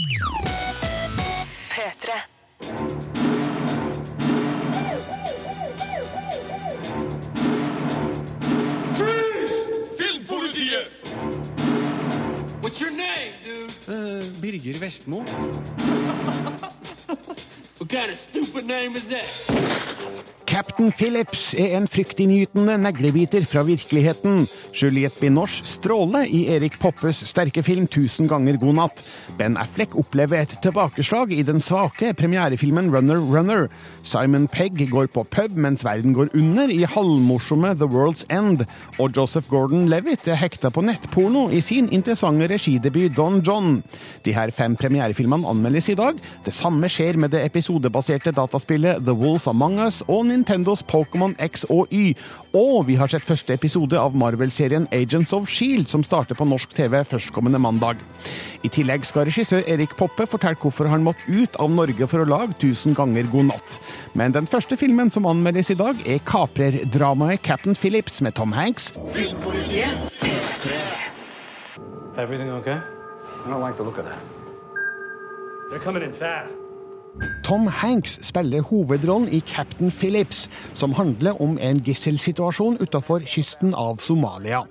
P3. Filmpolitiet! What's your name, dude? Birger Vestmo. What kind of stupid name is that? Captain Phillips er en fryktinngytende neglebiter fra virkeligheten. Juliette Binoche stråler i Erik Poppes sterke film 'Tusen ganger god natt'. Ben Affleck opplever et tilbakeslag i den svake premierefilmen 'Runner Runner'. Simon Pegg går på pub mens verden går under i halvmorsomme 'The World's End'. Og Joseph Gordon-Levitt er hekta på nettporno i sin interessante regidebut 'Don John'. De her fem premierefilmene anmeldes i dag. Det samme skjer med det episodebaserte dataspillet The Wolf Among Us og Nintendos Pokémon X og Y. Og vi har sett første episode av Marvel-serien Agents of Shield, som starter på norsk TV førstkommende mandag. I tillegg skal regissør Erik Poppe fortelle hvorfor han måtte ut av Norge for å lage 1000 ganger god natt. Men den første filmen som anmeldes i dag, er kaprerdramaet Captain Phillips med Tom Hanks, Filmpolitiet. Everything okay? I don't like the look of that. They're coming in fast. Tom Hanks spiller hovedrollen i Captain Phillips, som handler om en gisselsituasjon utenfor kysten av Somalia.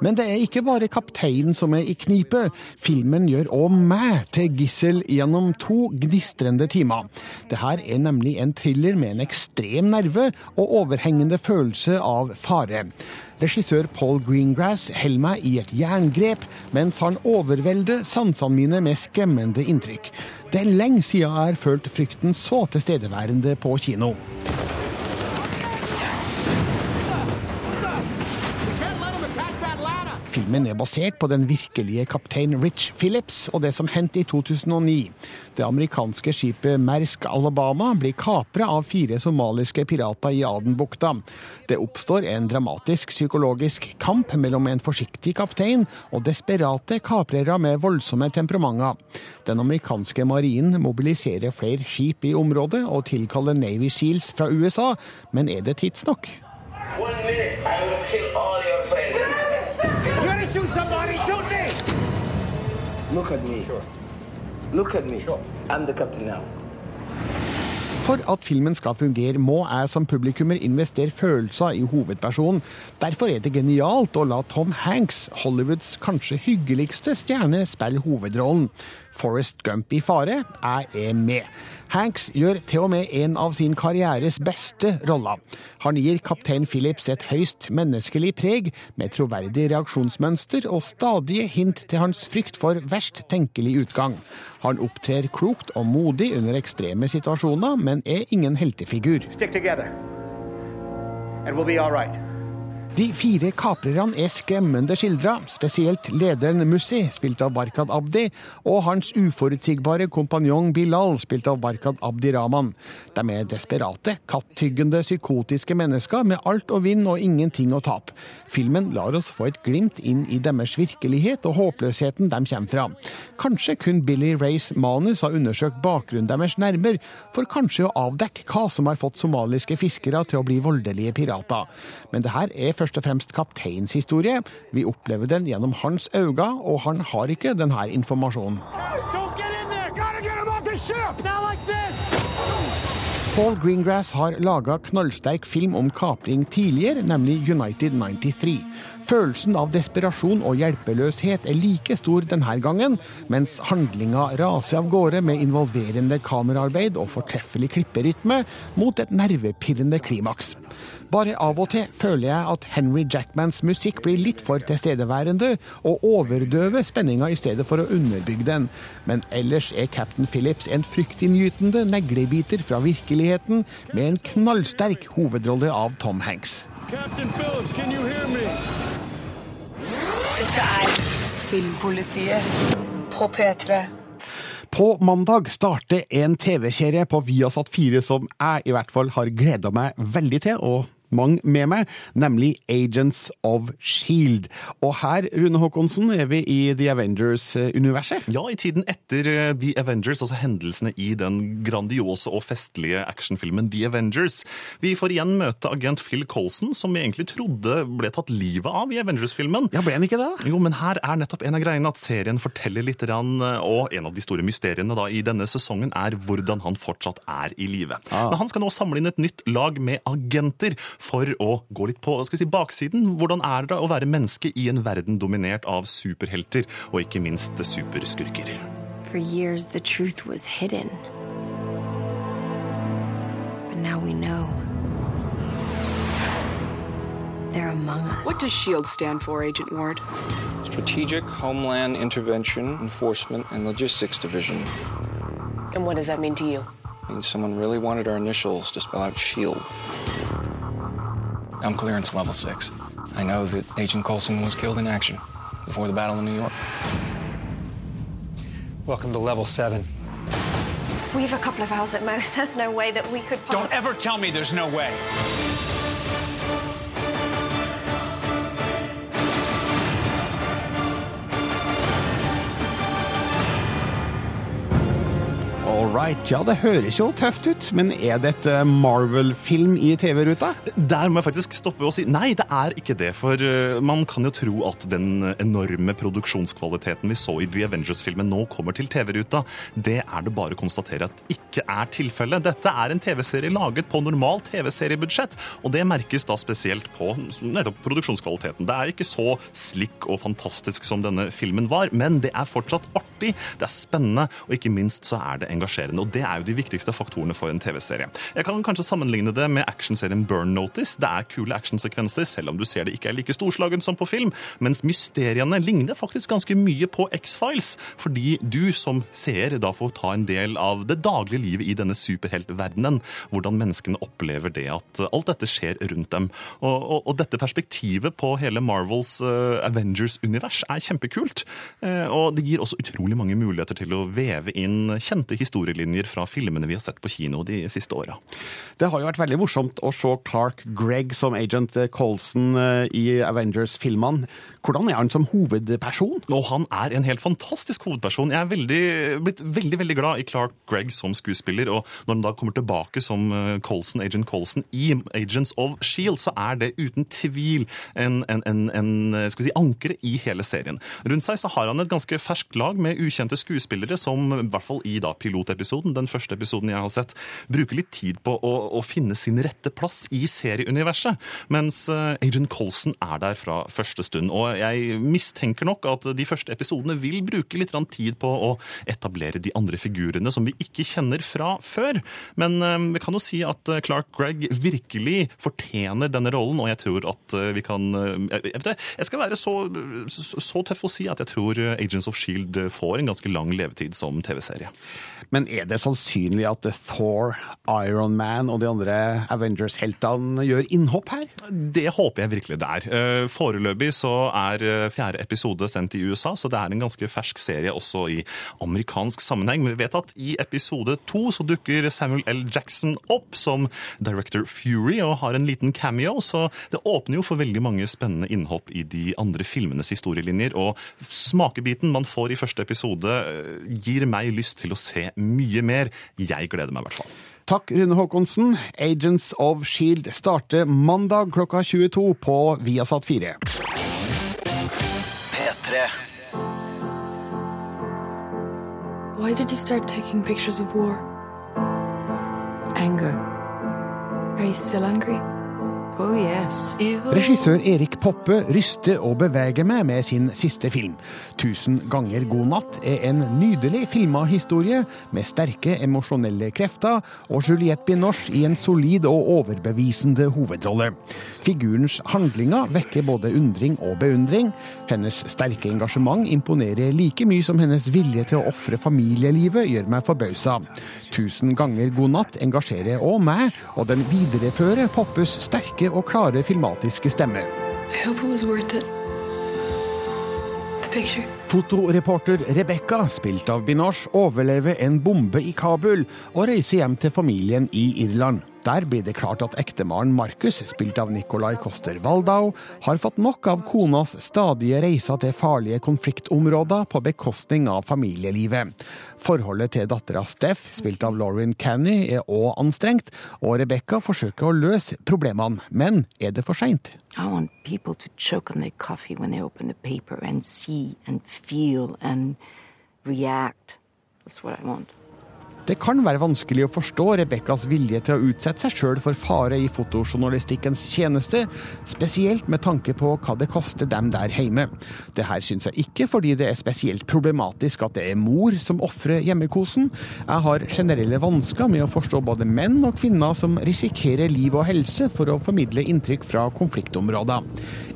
Men det er ikke bare kapteinen som er i knipe. Filmen gjør òg meg til gissel gjennom to gnistrende timer. Dette er nemlig en thriller med en ekstrem nerve og overhengende følelse av fare. Regissør Paul Greengrass holder meg i et jerngrep, mens han overvelder sansene mine med skremmende inntrykk. Det er lenge siden jeg har følt frykten så tilstedeværende på kino. Filmen er basert på den virkelige kaptein Rich Phillips og det som hendte i 2009. Det amerikanske skipet Mersk Alabama blir kapra av fire somaliske pirater i Adenbukta. Det oppstår en dramatisk psykologisk kamp mellom en forsiktig kaptein og desperate kaprere med voldsomme temperamenter. Den amerikanske marinen mobiliserer flere skip i området og tilkaller Navy Seals fra USA, men er det tidsnok? One minute, I will kill all Look at me. Look at me. I'm the captain now. For at filmen skal fungere, må jeg som publikummer investere følelser i hovedpersonen. Derfor er det genialt å la Tom Hanks, Hollywoods kanskje hyggeligste stjerne, spille hovedrollen. Forrest Gump i fare, jeg er med. Hanks gjør til og med en av sin karrieres beste roller. Han gir kaptein Phillips et høyst menneskelig preg, med troverdig reaksjonsmønster og stadige hint til hans frykt for verst tenkelig utgang. Han opptrer klokt og modig under ekstreme situasjoner, men er ingen heltefigur. Stick together, and we'll be all right. De fire kaprerne er skremmende skildra, spesielt lederen Mussi, spilt av Barkad Abdi, og hans uforutsigbare kompanjong Bilal, spilt av Barkad Abdi Rahman. De er desperate, kattyggende, psykotiske mennesker med alt å vinne og ingenting å tape. Filmen lar oss få et glimt inn i deres virkelighet og håpløsheten de kommer fra. Kanskje kun Billy Rays manus har undersøkt bakgrunnen deres nærmere, for kanskje å avdekke hva som har fått somaliske fiskere til å bli voldelige pirater. Men det her er først og fremst kapteinens historie. Vi opplever den gjennom hans øyne, og han har ikke denne informasjonen. Don't get in there! Gotta get him! Paul Greengrass har laga knallsterk film om kapring tidligere, nemlig United 93. Følelsen av desperasjon og hjelpeløshet er like stor denne gangen, mens handlinga raser av gårde med involverende kameraarbeid og fortreffelig klipperytme mot et nervepirrende klimaks. Bare av og til føler jeg at Henry Jackmans musikk blir litt for tilstedeværende og overdøver spenninga i stedet for å underbygge den. Men ellers er Captain Phillips en fryktinngytende neglebiter fra virkeligheten med en knallsterk hovedrolle av Tom Hanks. Captain Phillips, can you hear me? Dette er Filmpolitiet på P3. På mandag starter en TV-serie på Viasat 4 som jeg i hvert fall har gleda meg veldig til, og mange med meg, nemlig Agents of Shield. Og her, Rune Håkonsen, er vi i The Avengers-universet. Ja, i tiden etter eh, The Avengers, altså hendelsene i den grandiose og festlige actionfilmen The Avengers. Vi får igjen møte agent Phil Colson, som vi egentlig trodde ble tatt livet av i Avengers-filmen. Ja, ble han ikke det? Jo, men her er nettopp en av greiene at serien forteller litt, og en av de store mysteriene da, i denne sesongen er hvordan han fortsatt er i live. Men han skal nå samle inn et nytt lag med agenter for å gå litt på skal si, baksiden. Hvordan er det å være menneske i en verden dominert av superhelter, og ikke minst superskurker? For years, the truth was hidden. But now we know. They're among us. What does SHIELD stand for, Agent Ward? Strategic Homeland Intervention, Enforcement, and Logistics Division. And what does that mean to you? It means someone really wanted our initials to spell out SHIELD. I'm clearance level 6. I know that Agent Coulson was killed in action before the Battle of New York. Welcome to level 7. We have a couple of hours at most. There's no way that we could possibly. Don't ever tell me there's no way. All right. Ja, det høres jo tøft ut, men er dette Marvel-film i TV-ruta? Der må jeg faktisk stoppe og si nei, det er ikke det. For uh, man kan jo tro at den enorme produksjonskvaliteten vi så i The Avengers-filmen nå kommer til TV-ruta. Det er det bare å konstatere at ikke er tilfellet. Dette er en TV-serie laget på normalt TV-seriebudsjett, og det merkes da spesielt på nettopp produksjonskvaliteten. Det er ikke så slik og fantastisk som denne filmen var, men det er fortsatt artig, det er spennende, og ikke minst så er det engasjerende. Og det er jo de viktigste faktorene for en TV-serie. Jeg kan kanskje sammenligne det med actionserien Burn Notice. Det er kule actionsekvenser, selv om du ser det ikke er like storslagen som på film. Mens mysteriene ligner faktisk ganske mye på X-Files, fordi du som seer da får ta en del av det daglige livet i denne superheltverdenen. Hvordan menneskene opplever det at alt dette skjer rundt dem. Og, og, og dette perspektivet på hele Marvels uh, Avengers-univers er kjempekult. Uh, og det gir også utrolig mange muligheter til å veve inn kjente historielinjer fra filmene vi har sett på kino de siste åra. Det har jo vært veldig morsomt å se Clark Gregg som agent Colson eh, i Avengers-filmene. Hvordan er han som hovedperson? Og han er en helt fantastisk hovedperson. Jeg er veldig, blitt veldig veldig glad i Clark Gregg som skuespiller. Og når han da kommer tilbake som eh, Colson, agent Colson i Agents of Shield, så er det uten tvil en, en, en, en skal vi si, ankeret i hele serien. Rundt seg så har han et ganske ferskt lag med ukjente skuespillere som i hvert fall i da pilotepisoden, den første episoden jeg har sett, bruker litt tid på å, å finne sin rette plass i serieuniverset. Mens uh, Agent Colson er der fra første stund. Og jeg mistenker nok at de første episodene vil bruke litt tid på å etablere de andre figurene som vi ikke kjenner fra før. Men uh, vi kan jo si at Clark Gregg virkelig fortjener denne rollen, og jeg tror at vi kan jeg, jeg skal være så, så tøff å si at jeg tror Agents of Shield får en ganske lang levetid som TV-serie. Men er det sannsynlig at Thor, Iron Man og de andre Avengers-heltene gjør innhopp her? Det håper jeg virkelig det er. Foreløpig så er fjerde episode sendt i USA, så det er en ganske fersk serie også i amerikansk sammenheng. Men vi vet at i episode to så dukker Samuel L. Jackson opp som Director Fury og har en liten cameo, så det åpner jo for veldig mange spennende innhopp i de andre filmenes historielinjer. Og smakebiten man får i første episode, gir meg lyst til å se mye mer. Jeg gleder meg i hvert fall. Takk, Rune Håkonsen. Agents of Shield starter mandag klokka 22 på Viasat 4. P3. Why did you start taking pictures of war? Anger. Are you still angry? Oh, yes. Regissør Erik Poppe ryster og beveger meg med sin siste film. 'Tusen ganger god natt' er en nydelig filma historie med sterke emosjonelle krefter og Juliette Binoche i en solid og overbevisende hovedrolle. Figurens handlinger vekker både undring og beundring. Hennes sterke engasjement imponerer like mye som hennes vilje til å ofre familielivet gjør meg forbausa. 'Tusen ganger god natt' engasjerer òg meg, og den viderefører Poppes sterke og klare filmatiske stemme. I hope it was worth it. The picture. Fotoreporter Rebekka, spilt av Binoche, overlever en bombe i Kabul og reiser hjem til familien i Irland. Der blir det klart at ektemannen Markus, spilt av Nicolai Coster Waldau, har fått nok av konas stadige reiser til farlige konfliktområder på bekostning av familielivet. Forholdet til dattera Steff, spilt av Lauren Canny, er òg anstrengt, og Rebekka forsøker å løse problemene. Men er det for seint? I want people to choke on their coffee when they open the paper and see and feel and react. That's what I want. Det kan være vanskelig å forstå Rebekkas vilje til å utsette seg sjøl for fare i fotojournalistikkens tjeneste, spesielt med tanke på hva det koster dem der hjemme. Det her syns jeg ikke fordi det er spesielt problematisk at det er mor som ofrer hjemmekosen. Jeg har generelle vansker med å forstå både menn og kvinner som risikerer liv og helse for å formidle inntrykk fra konfliktområder.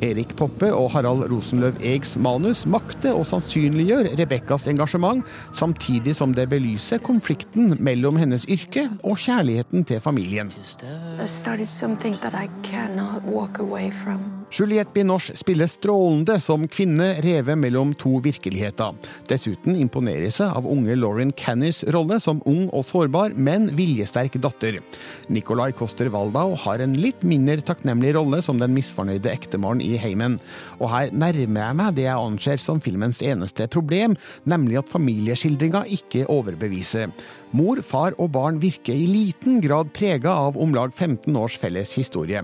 Erik Poppe og Harald Rosenløv Egs manus makter å sannsynliggjøre Rebekkas engasjement, samtidig som det belyser konflikten mellom hennes yrke og kjærligheten til familien. Juliette Binoche spiller strålende som kvinne revet mellom to virkeligheter. Dessuten imponeres jeg av unge Lauren Cannys rolle som ung og sårbar, men viljesterk datter. Nicolai Coster Waldau har en litt mindre takknemlig rolle som den misfornøyde ektemannen i heimen. Og her nærmer jeg meg det jeg anser som filmens eneste problem, nemlig at familieskildringa ikke overbeviser. Mor, far og barn virker i liten grad prega av om lag 15 års felles historie.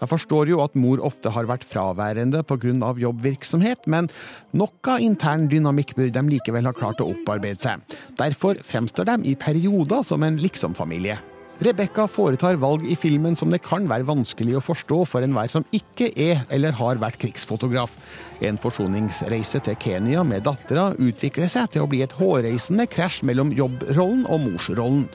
Jeg forstår jo at mor ofte har vært fraværende pga. jobbvirksomhet, men noe intern dynamikk bør de likevel ha klart å opparbeide seg. Derfor fremstår de i perioder som en liksom-familie. Rebekka foretar valg i filmen som det kan være vanskelig å forstå for enhver som ikke er eller har vært krigsfotograf. En forsoningsreise til Kenya med dattera utvikler seg til å bli et hårreisende krasj mellom jobbrollen og morsrollen.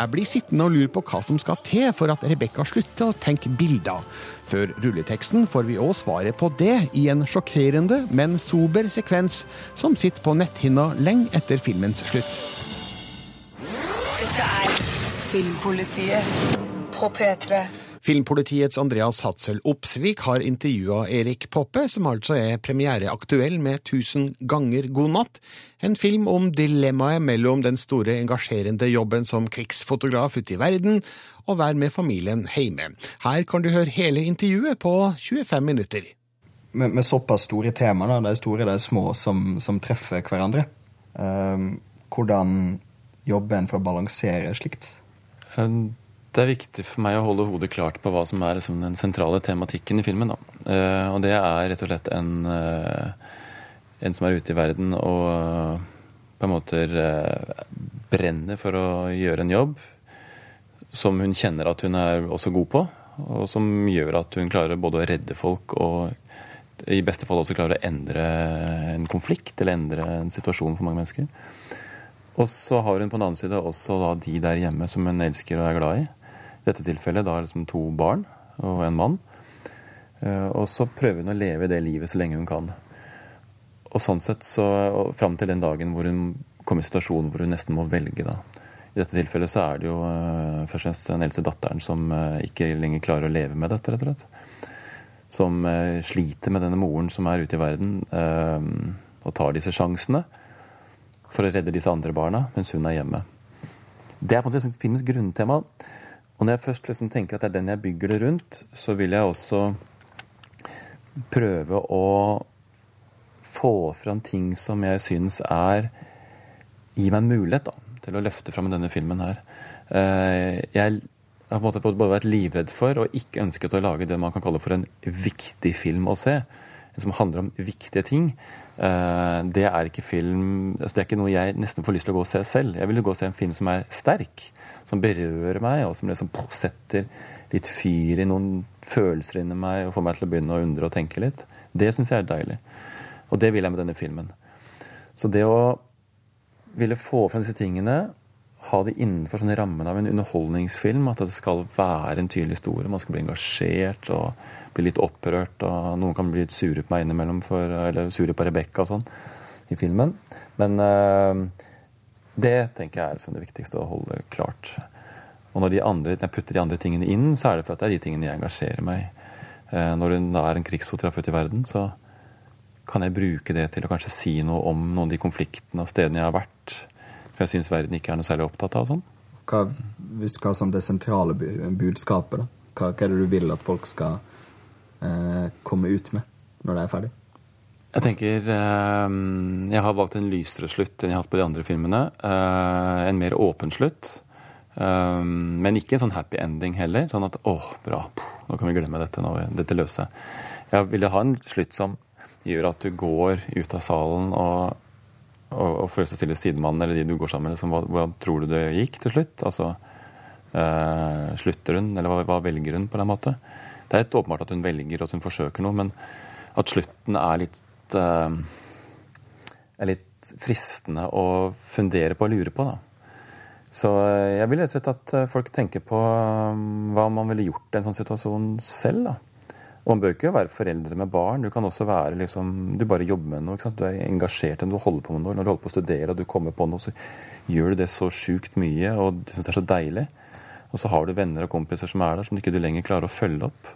Jeg blir sittende og lure på hva som skal til for at Rebekka slutter å tenke bilder. Før rulleteksten får vi òg svaret på det i en sjokkerende, men sober sekvens som sitter på netthinna lenge etter filmens slutt. Dette er Filmpolitiet på P3. Filmpolitiets Andreas Hatzel Opsvik har intervjua Erik Poppe, som altså er premiereaktuell med 'Tusen ganger god natt', en film om dilemmaet mellom den store engasjerende jobben som krigsfotograf ute i verden, og være med familien hjemme. Her kan du høre hele intervjuet på 25 minutter. Med, med såpass store temaer, de store og de små, som, som treffer hverandre, Um, hvordan jobber en for å balansere slikt? Det er viktig for meg å holde hodet klart på hva som er liksom, den sentrale tematikken i filmen. Da. og det er rett og slett en, uh, en som er ute i verden og på en måte brenner for å gjøre en jobb som hun kjenner at hun er også god på, og som gjør at hun klarer både å redde folk og i beste fall også klarer å endre en konflikt eller endre en situasjon for mange mennesker. Og så har hun på den annen side også de der hjemme som hun elsker og er glad i. I dette tilfellet da liksom to barn og en mann. Og så prøver hun å leve det livet så lenge hun kan. Og sånn sett så Fram til den dagen hvor hun kommer i situasjonen hvor hun nesten må velge, da. I dette tilfellet så er det jo uh, først og fremst den eldste datteren som uh, ikke lenger klarer å leve med dette, rett og slett. Som sliter med denne moren som er ute i verden, og tar disse sjansene for å redde disse andre barna, mens hun er hjemme. Det er på en måte filmens grunntema. Og når jeg først liksom tenker at det er den jeg bygger det rundt, så vil jeg også prøve å få fram ting som jeg syns er Gi meg en mulighet da, til å løfte fram denne filmen her. Jeg har på en måte både vært livredd for og ikke ønsket å lage det man kan kalle for en viktig film å se. Som handler om viktige ting. Det er ikke film altså Det er ikke noe jeg nesten får lyst til å gå og se selv. Jeg vil jo gå og se en film som er sterk, som berører meg, og som liksom setter litt fyr i noen følelser inni meg og får meg til å begynne å undre og tenke litt. Det syns jeg er deilig. Og det vil jeg med denne filmen. Så det å ville få frem disse tingene, ha det innenfor sånne rammen av en underholdningsfilm, at det skal være en tydelig historie, man skal bli engasjert og bli litt opprørt, og noen kan bli litt sure på meg innimellom, for, eller sure på Rebekka og sånn, i filmen. Men uh, det tenker jeg er liksom det viktigste å holde klart. Og når, andre, når, jeg putter de andre tingene inn, så er det for at det er de tingene jeg engasjerer meg i. Uh, når hun er en krigsfotograf ute i verden, så kan jeg bruke det til å kanskje si noe om noen av de konfliktene og stedene jeg har vært, For jeg syns verden ikke er noe særlig opptatt av. sånn. Hva hvis du skal sånn det sentrale budskapet, da, hva, hva, er det du vil at folk skal komme ut med når det er ferdig? Jeg tenker eh, Jeg har valgt en lysere slutt enn jeg har hatt på de andre filmene. Eh, en mer åpen slutt. Eh, men ikke en sånn happy ending heller. Sånn at åh, bra, nå kan vi glemme dette. nå, dette løser seg. Jeg ville ha en slutt som gjør at du går ut av salen og, og, og føler deg stille sidemannen eller de du går sammen med. Liksom, hva, hva, tror du det gikk til slutt? Altså, øh, Slutter hun, eller hva, hva velger hun, på den måte? Det er helt åpenbart at hun velger, og at hun forsøker noe, men at slutten er litt uh, er litt fristende å fundere på og lure på. da. Så uh, jeg vil rett og slett at uh, folk tenker på um, hva man ville gjort i en sånn situasjon selv. da. Og man bør ikke være foreldre med barn. Du kan også være liksom, du bare jobber med noe. ikke? Du er engasjert du holder på med noe. Når du holder på å studere og du kommer på noe, så gjør du det så sjukt mye, og du syns det er så deilig. Og så har du venner og kompiser som er der, som ikke du lenger klarer å følge opp.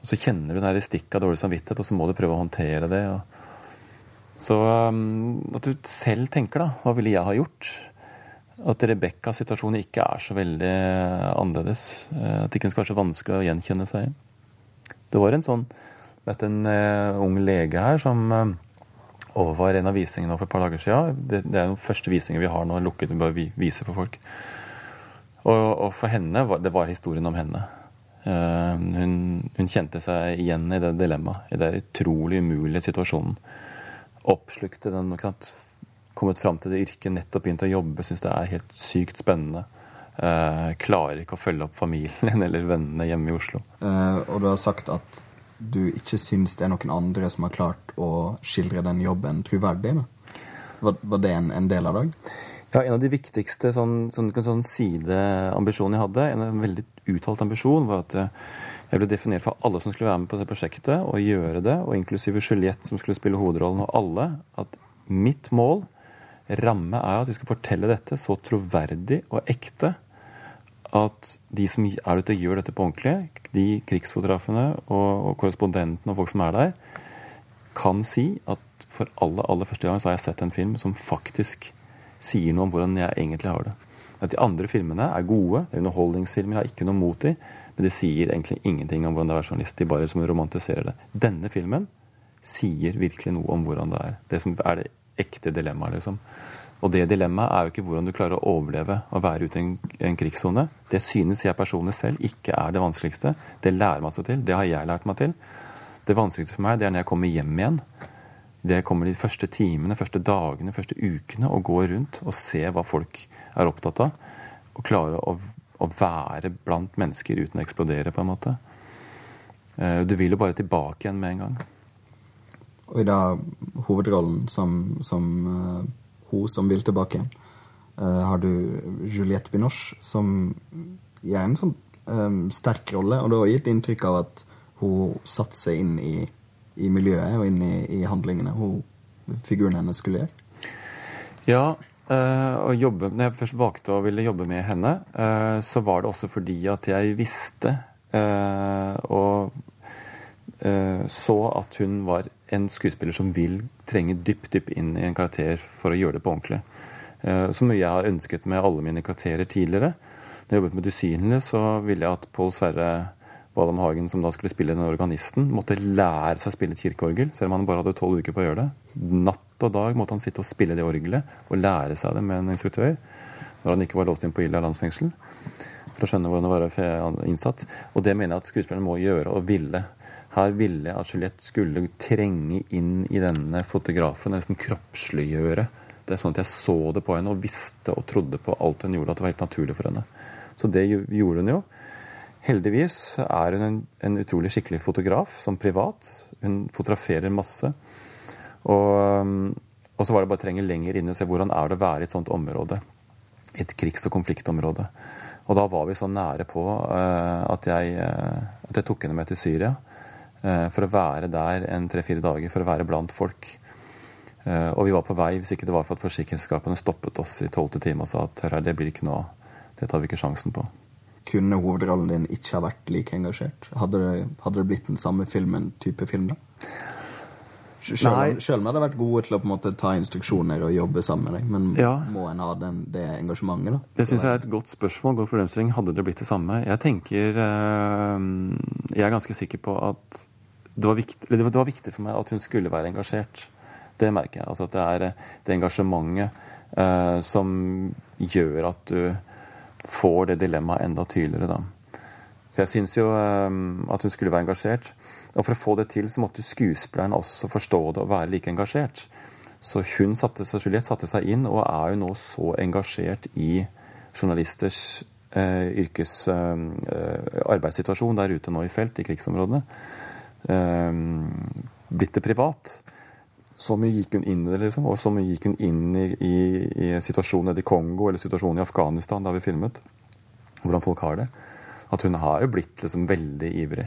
Og så kjenner du den stikket av dårlig samvittighet, og så må du prøve å håndtere det. så um, at du selv tenker, da. Hva ville jeg ha gjort? At Rebekkas situasjon ikke er så veldig annerledes. Eh, at det ikke skal være så vanskelig å gjenkjenne seg i. Det var en sånn vet en uh, ung lege her som uh, overvar en av visningene for et par dager siden. Det, det er den første visningen vi har nå, lukket, vi bare viser for folk. Og, og for henne, det var historien om henne. Eh, hun, hun, kjente seg igjen i det dilemmaet, i den utrolig umulige situasjonen. Oppslukte den og kommet fram til det yrket, nettopp begynt å jobbe, syns det er helt sykt spennende. Eh, klarer ikke å følge opp familien eller vennene hjemme i Oslo. Eh, og du har sagt at du ikke syns det er noen andre som har klart å skildre den jobben troverdig? Var, var, det en, en del av det? Ja, En av de viktigste sånn, sånn, sånn sideambisjonene jeg hadde, en veldig uttalt ambisjon, var at eh, jeg ble definert for alle som skulle være med på det prosjektet, og gjøre det, og inklusive Juliette, som skulle spille hovedrollen, og alle, at mitt mål, ramme, er at vi skal fortelle dette så troverdig og ekte at de som er ute og gjør dette på ordentlig, de krigsfotografene og, og korrespondentene og folk som er der, kan si at for aller, aller første gang så har jeg sett en film som faktisk sier noe om hvordan jeg egentlig har det. At De andre filmene er gode, det er underholdningsfilmer, jeg har ikke noe mot dem, men de sier egentlig ingenting om hvordan det er journalist. De bare som romantiserer det. Denne filmen sier virkelig noe om hvordan det er. Det som er det ekte dilemmaet, liksom. Og det dilemmaet er jo ikke hvordan du klarer å overleve og være ute i en, en krigssone. Det synes jeg personlig selv ikke er det vanskeligste. Det lærer man seg til. Det har jeg lært meg til. Det vanskeligste for meg det er når jeg kommer hjem igjen det kommer de første timene, første dagene, første ukene, å gå rundt og se hva folk er opptatt av. Og klare å, å være blant mennesker uten å eksplodere, på en måte. Eh, du vil jo bare tilbake igjen med en gang. Og i da hovedrollen som, som uh, hun som vil tilbake igjen, uh, har du Juliette Binoche, som gjør en sånn um, sterk rolle. Og det har gitt inntrykk av at hun satte seg inn i i miljøet og inn i, i handlingene hun, figuren hennes skulle gjøre? Ja, øh, jobbe, når jeg først valgte å ville jobbe med henne, øh, så var det også fordi at jeg visste øh, og så at hun var en skuespiller som vil trenge dypt dypt inn i en karakter for å gjøre det på ordentlig. Som jeg har ønsket med alle mine karakterer tidligere. Når jeg jobbet med Dusinene, så ville jeg at Pål Sverre Valham Hagen, som da skulle spille den organisten, måtte lære seg å spille et kirkeorgel, selv om han bare hadde tolv uker på å gjøre det. Natt og dag måtte han sitte og spille det orgelet og lære seg det med en instruktør når han ikke var låst inn på Ila landsfengsel. For å skjønne hvordan det var innsatt. Og det mener jeg at skuespillerne må gjøre, og ville. Her ville jeg at Juliette skulle trenge inn i denne fotografen, nesten kroppsliggjøre. Det er sånn at jeg så det på henne og visste og trodde på alt hun gjorde, at det var helt naturlig for henne. Så det gjorde hun jo. Heldigvis er hun en, en, utrolig skikkelig fotograf som privat. Hun fotograferer masse. Og, um, og så var det bare å trenge lenger inn og se hvordan er det å være i et sånt område. Et krigs- og konfliktområde. Og da var vi så nære på uh, at, jeg, uh, at, jeg, tok henne med til Syria. Uh, for å være der en tre-fire dager, for å være blant folk. Og vi var på vei, hvis ikke det var for at forsikringsselskapene stoppet oss i tolvte time og sa at hør her, det blir ikke noe av. Det tar vi ikke sjansen på kunne hovedrollen din ikke ha vært like engasjert? Hadde det, hadde det blitt den samme filmen, type film, da? Selv selv om jeg hadde vært gode til å på en måte ta instruksjoner og jobbe sammen med deg, men Ja. må en ha den, det engasjementet, da? Det syns jeg er et godt spørsmål. god problemstilling. Hadde det blitt det samme? Jeg tenker eh, Jeg er ganske sikker på at det var, viktig, det var- det var viktig for meg at hun skulle være engasjert. Det merker jeg. Altså at det er eh, det engasjementet uh, som gjør at du får det dilemmaet enda tydeligere, da. Så jeg syns jo eh, at hun skulle være engasjert. Og for å få det til, så måtte skuespilleren også forstå det og være like engasjert. Så hun satte seg, Juliette satte seg inn, og er jo nå så engasjert i journalisters eh, yrkes eh, arbeidssituasjon der ute nå i felt, i krigsområdene. Eh, blitt det privat. Så mye gikk hun inn i det, liksom. Og så mye gikk hun inn i, i, i situasjonen nede i Kongo eller situasjonen i Afghanistan, da vi filmet. Hvordan folk har det. At hun har jo blitt liksom veldig ivrig.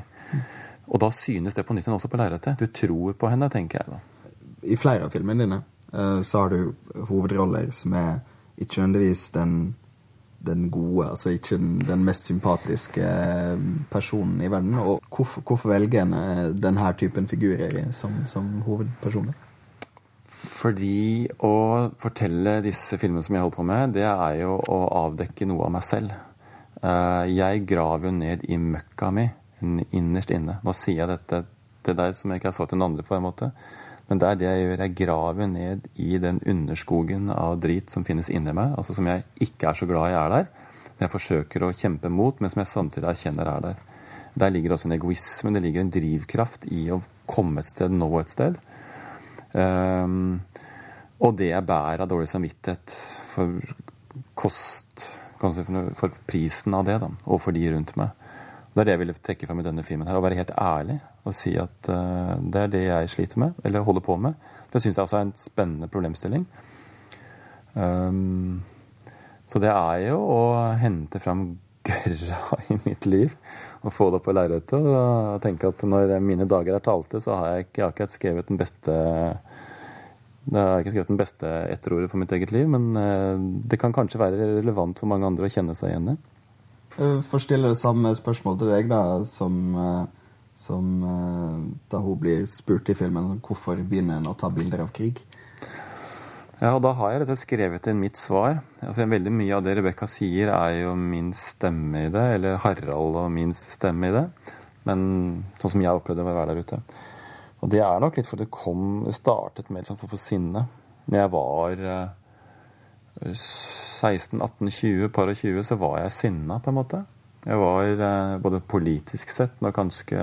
Og da synes det på nytt også på lerretet. Du tror på henne, tenker jeg da. I flere av filmene dine eh, så har du hovedroller som er ikke nødvendigvis den, den gode, altså ikke den, den mest sympatiske eh, personen i verden. Og hvorfor, hvorfor velger en eh, denne typen figurer som, som hovedpersoner? Fordi å fortelle disse filmene som jeg holder på med, det er jo å avdekke noe av meg selv. Eh, Jeg graver jo ned i møkka mi innerst inne. Nå sier jeg dette til deg som jeg ikke har sagt til den andre på en måte. Men det er det jeg gjør. Jeg graver ned i den underskogen av drit som finnes inni meg, altså som jeg ikke er så glad i er der. Men jeg forsøker å kjempe mot, men som jeg samtidig erkjenner er der. Der ligger også en egoisme, det ligger en drivkraft i å komme et sted, nå et sted. Um, og det jeg bærer av dårlig samvittighet for kost for, for prisen av det, da, og for de rundt meg. Det er det jeg ville trekke fram i denne filmen. her, Å være helt ærlig og si at uh, det er det jeg sliter med, eller holder på med. Det syns jeg også er en spennende problemstilling. Um, så det er jo å hente fram gørra i mitt liv å få det opp på lerretet og tenke at når mine dager er talte, så har jeg ikke, akkurat skrevet den beste det har jeg ikke skrevet den beste etterordet for mitt eget liv, men uh, det kan kanskje være relevant for mange andre å kjenne seg igjen i. Uh, Får stille det samme spørsmål til deg, da, som, uh, som da hun blir spurt i filmen hvorfor begynner en å ta bilder av krig. Ja, og da har jeg slett skrevet inn mitt svar. Altså, veldig mye av det Rebekka sier, er jo min stemme i det, eller Harald og min stemme i det. Men sånn som jeg opplevde å være der ute. Og det er nok litt for det kom Det startet med sånn for, sinne. Når jeg var 16-18-20, par og 20, så var jeg sinna, på en måte. Jeg var eh, både politisk sett og ganske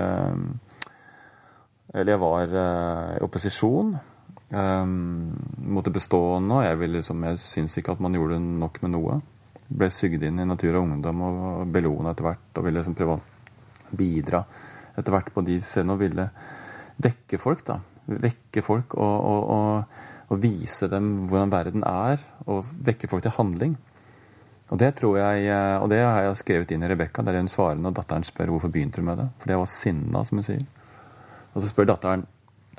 Eller jeg var eh, i opposisjon um, mot det bestående, og jeg, ville, liksom, jeg syns ikke at man gjorde nok med noe. Ble sygd inn i Natur og Ungdom og Bellona etter hvert, og ville liksom prøve å bidra etter hvert på de scenene og ville vekke folk, da. Vekke folk og, og, og, og, vise dem hvordan verden er, og vekke folk til handling. Og det tror jeg, og det har jeg skrevet inn i Rebekka, der hun svarer når datteren spør hvorfor begynte du med det. For det var sinna, som hun sier. Og så spør datteren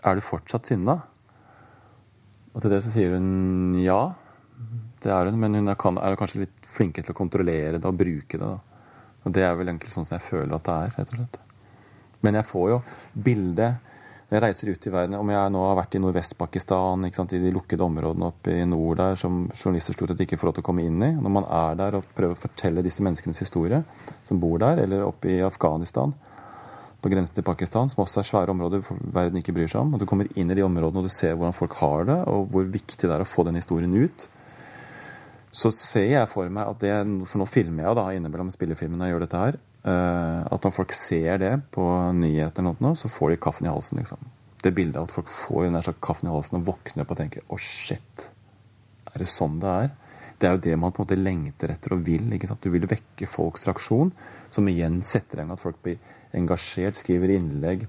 er du fortsatt sinna. Og til det så sier hun ja, det er hun, men hun er, kan, er kanskje litt flinkere til å kontrollere det og bruke det. da. Og det er vel egentlig sånn som jeg føler at det er, rett og slett. Men jeg får jo bildet når jeg reiser ut i verden, om jeg nå har vært i Nordvest-Pakistan, i de lukkede områdene oppe i nord der, som journalister stort sett ikke får lov til å komme inn i Når man er der og prøver å fortelle disse menneskenes historie, som bor der, eller oppe i Afghanistan, på grensen til Pakistan, som også er svære områder verden ikke bryr seg om, og du kommer inn i de områdene og du ser hvordan folk har det, og hvor viktig det er å få den historien ut, så ser jeg for meg at det For nå filmer jeg da innimellom spillefilmene og gjør dette her. At når folk ser det på nyheter, eller noe, så får de kaffen i halsen. liksom. Det bildet av at folk får den slags kaffen i halsen og våkner opp og tenker å, shit, er det sånn det er? Det er jo det man på en måte lengter etter og vil. ikke sant? Du vil vekke folks reaksjon, som igjen setter i gang at folk blir engasjert, skriver innlegg,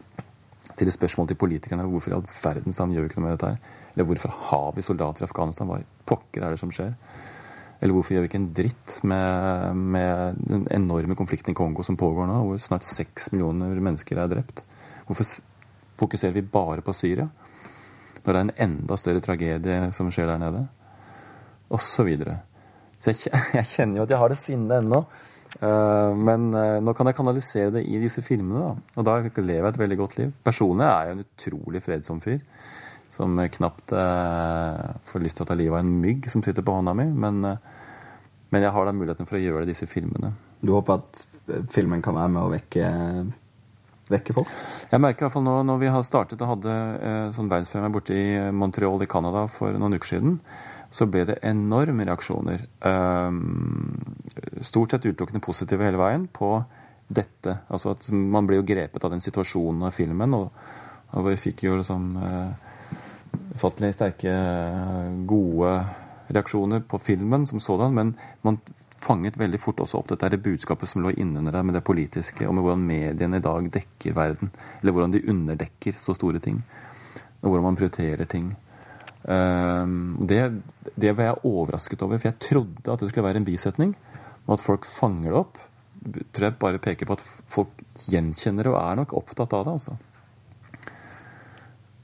stiller spørsmål til politikerne. Hvorfor i all verdens sammen gjør vi ikke noe med dette her? Eller hvorfor har vi soldater i Afghanistan? Hva pokker er det som skjer? Eller hvorfor gjør vi ikke en dritt med, med, den enorme konflikten i Kongo som pågår nå, hvor snart seks millioner mennesker er drept? Hvorfor fokuserer vi bare på Syria? Når det er en enda større tragedie som skjer der nede? Og så videre. Så jeg, jeg kjenner jo at jeg har det sinnet ennå. Uh, men uh, nå kan jeg kanalisere det i disse filmene, da. Og da lever jeg et veldig godt liv. Personlig er jeg en utrolig fredsom fyr. som knapt eh, får lyst til å ta livet av en mygg som sitter på hånda mi. Men, eh, men jeg har da muligheten for å gjøre det i disse filmene. Du håper at filmen kan være med å vekke, vekke folk? Jeg merker i hvert fall nå når vi har startet og hadde eh, sånn verdenspremie borte i Montreal i Canada for noen uker siden, så ble det enorme reaksjoner. Um, stort sett utelukkende positive hele veien på dette. Altså at Man ble jo grepet av den situasjonen av filmen, og, vi fikk jo liksom uh, ufattelig sterke, gode reaksjoner på filmen som sådan, men man fanget veldig fort også opp dette det budskapet som lå innunder der, med det politiske, og med hvordan mediene i dag dekker verden. Eller hvordan de underdekker så store ting. Og hvordan man prioriterer ting. Ehm, det, det, var jeg overrasket over, for jeg trodde at det skulle være en bisetning. Men at folk fanger det opp. tror jeg bare peker på at folk gjenkjenner det og er nok opptatt av det. altså.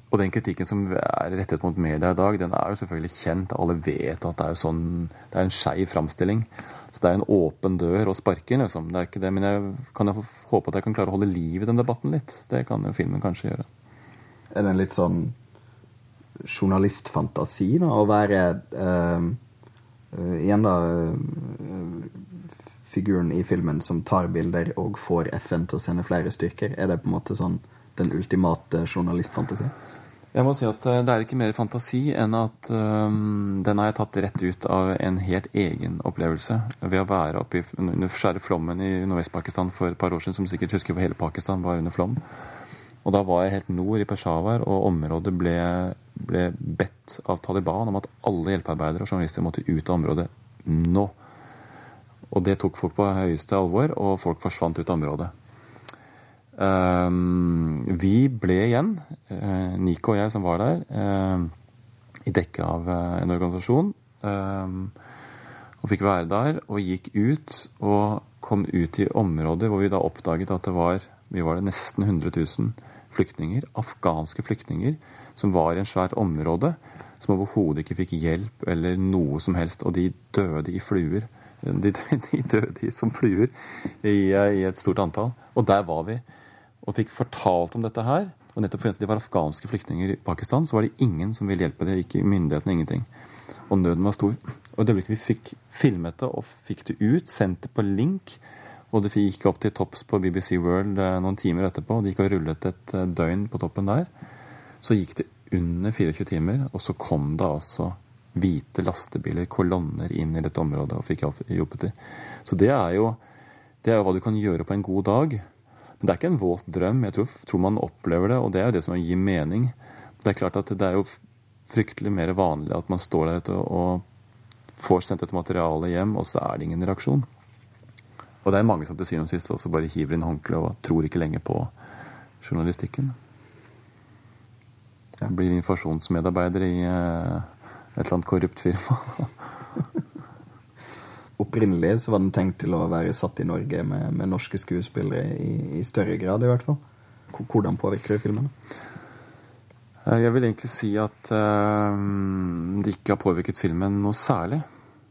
Og den kritikken som er rettet mot media i dag, den er jo selvfølgelig kjent. Alle vet at det er, sånn, det er en skeiv framstilling. Så det er en åpen dør å sparke inn. Liksom. Det er ikke det, men jeg kan jeg håpe at jeg kan klare å holde liv i den debatten litt. Det kan jo filmen kanskje gjøre. Er det en litt sånn journalistfantasi da, å være uh, uh, Igjen, da uh, Figuren i filmen som tar bilder og får FN til å sende flere styrker. Er det på en måte sånn den ultimate journalistfantasi? Jeg må si at Det er ikke mer fantasi enn at um, den har jeg tatt rett ut av en helt egen opplevelse. Ved å være oppe i under skjære flommen i Nordvest-Pakistan for et par år siden, som sikkert husker for hele Pakistan var under flom. Og da var jeg helt nord i Peshawar, og området ble, ble bedt av Taliban om at alle hjelpearbeidere og journalister måtte ut av området nå. Og det tok folk på høyeste alvor, og folk forsvant ut av området. Um, vi ble igjen, uh, Nico og jeg som var der, uh, i dekke av uh, en organisasjon. Um, og fikk være der, og gikk ut og kom ut i områder hvor vi da oppdaget at det var vi var det nesten 100 000 flyktninger, afghanske flyktninger, som var i en svært område, som overhodet ikke fikk hjelp eller noe som helst. Og de døde i fluer. De, de døde som fluer i, i, et stort antall. Og der var vi. Og fikk fortalt om dette her. Og nettopp fordi de var afghanske flyktninger i Pakistan, så var det ingen som ville hjelpe dem. Ikke myndighetene, ingenting. Og nøden var stor. Og det øyeblikket vi fikk filmet det og fikk det ut, sendt det på link, og det gikk opp til topps på BBC World eh, noen timer etterpå. og De gikk og rullet et eh, døgn på toppen der. Så gikk det under 24 timer, og så kom det altså hvite lastebiler, kolonner, inn i dette området og fikk hjulpet til. Så det er, jo, det er jo hva du kan gjøre på en god dag. Men det er ikke en våt drøm. Jeg tror, tror man opplever det, og det er jo det som gir mening. Det er klart at det er jo fryktelig mer vanlig at man står der ute og får sendt et materiale hjem, og så er det ingen reaksjon. Og det er mange som til syvende og sist også bare hiver inn håndkleet og tror ikke lenger på journalistikken. Jeg blir informasjonsmedarbeider i eh, et eller annet korrupt firma. Opprinnelig så var den tenkt til å være satt i Norge med, med norske skuespillere i, i, større grad, i hvert fall. Hvordan påvirker det filmen? Eh, jeg vil egentlig si at uh, det ikke har påvirket filmen noe særlig.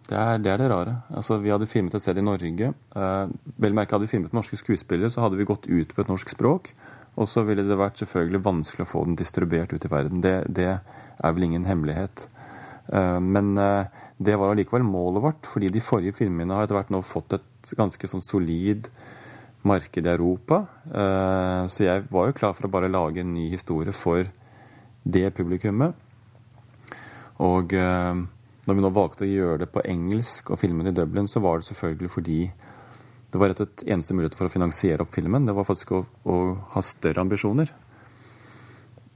Det er, det er, det rare. Altså, vi hadde filmet et sted i Norge. Eh, vel merke hadde vi filmet norske skuespillere, så hadde vi gått ut på et norsk språk. Og så ville det vært selvfølgelig vanskelig å få den distribuert ut i verden. Det, det er vel ingen hemmelighet. Eh, men eh, det var allikevel målet vårt, fordi de forrige filmene har etter hvert nå fått et ganske sånn solid marked i Europa. Eh, så jeg var jo klar for å bare lage en ny historie for det publikummet. Og når vi nå valgte å gjøre det på engelsk og filme det i Dublin, så var det selvfølgelig fordi det var rett og slett eneste mulighet for å finansiere opp filmen. Det var faktisk å, å, ha større ambisjoner.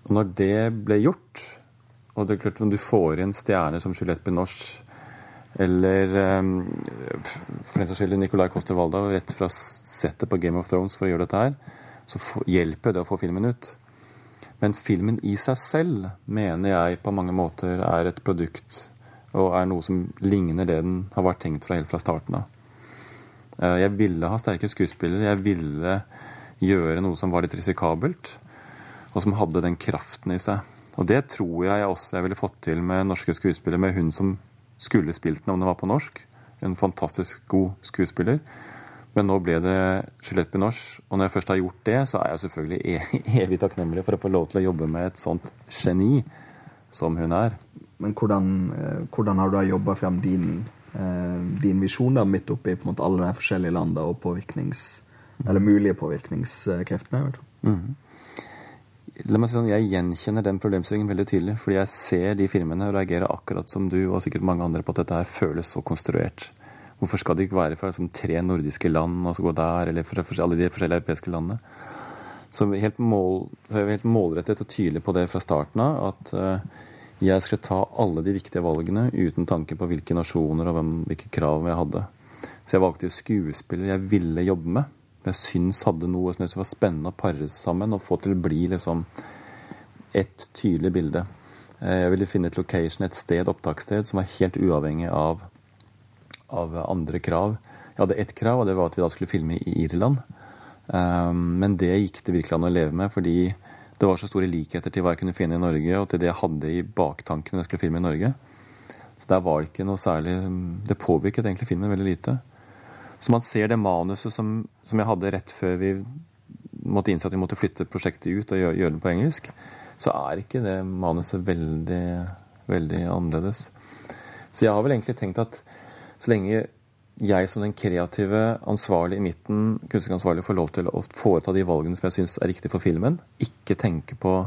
Og når det ble gjort, og det er klart når du får inn stjerner som Juliette Binoche eller um, for den saks skyld Nicolai Coster-Waldau rett fra settet på Game of Thrones for å gjøre dette her, så hjelper det å få filmen ut. Men filmen i seg selv mener jeg på mange måter er et produkt og er noe som ligner det den har vært tenkt fra helt fra starten av. Eh, jeg ville ha sterke skuespillere. Jeg ville gjøre noe som var litt risikabelt, og som hadde den kraften i seg. Og det tror jeg også jeg ville fått til med norske skuespillere, med hun som skulle spilt den om den var på norsk. En fantastisk god skuespiller. Men nå ble det Juliette Binoche, og når jeg først har gjort det, så er jeg selvfølgelig evig takknemlig for å få lov til å jobbe med et sånt geni som hun er. Men hvordan, eh, hvordan har du jobba frem din, din visjon da, midt oppi på en måte, alle de forskjellige landene og påvirknings, eller mulige påvirkningskreftene? i hvert fall? Mhm. La meg si sånn, Jeg gjenkjenner den problemstillingen veldig tydelig. Fordi jeg ser de filmene og reagerer akkurat som du og sikkert mange andre på at dette her føles så konstruert. Hvorfor skal det ikke være fra liksom, tre nordiske land og så gå der, eller fra alle de forskjellige europeiske landene? Så helt, mål, helt målrettet og tydelig på det fra starten av. At uh, jeg skulle ta alle de viktige valgene uten tanke på hvilke nasjoner og hvem, hvilke krav jeg hadde. Så jeg valgte jo skuespiller jeg ville jobbe med jeg syns hadde noe som var spennende å pare sammen og få til å bli liksom ett tydelig bilde. Eh, jeg ville finne et location, et sted, opptakssted, som var helt uavhengig av, av andre krav. Jeg hadde ett krav, og det var at vi da skulle filme i Irland. Um, men det gikk det virkelig an å leve med, fordi det var så store likheter til hva jeg kunne finne i Norge, og til det jeg hadde i baktanken når jeg skulle filme i Norge. Så der var det ikke noe særlig Det påvirket egentlig filmen veldig lite. Så man ser det manuset som, som, jeg hadde rett før vi måtte innse at vi måtte flytte prosjektet ut og gjøre, gjøre det på engelsk, så er ikke det manuset veldig, veldig annerledes. Så jeg har vel egentlig tenkt at så lenge jeg som den kreative ansvarlig i midten, kunstneransvarlig, får lov til å foreta de valgene som jeg syns er riktig for filmen, ikke tenke på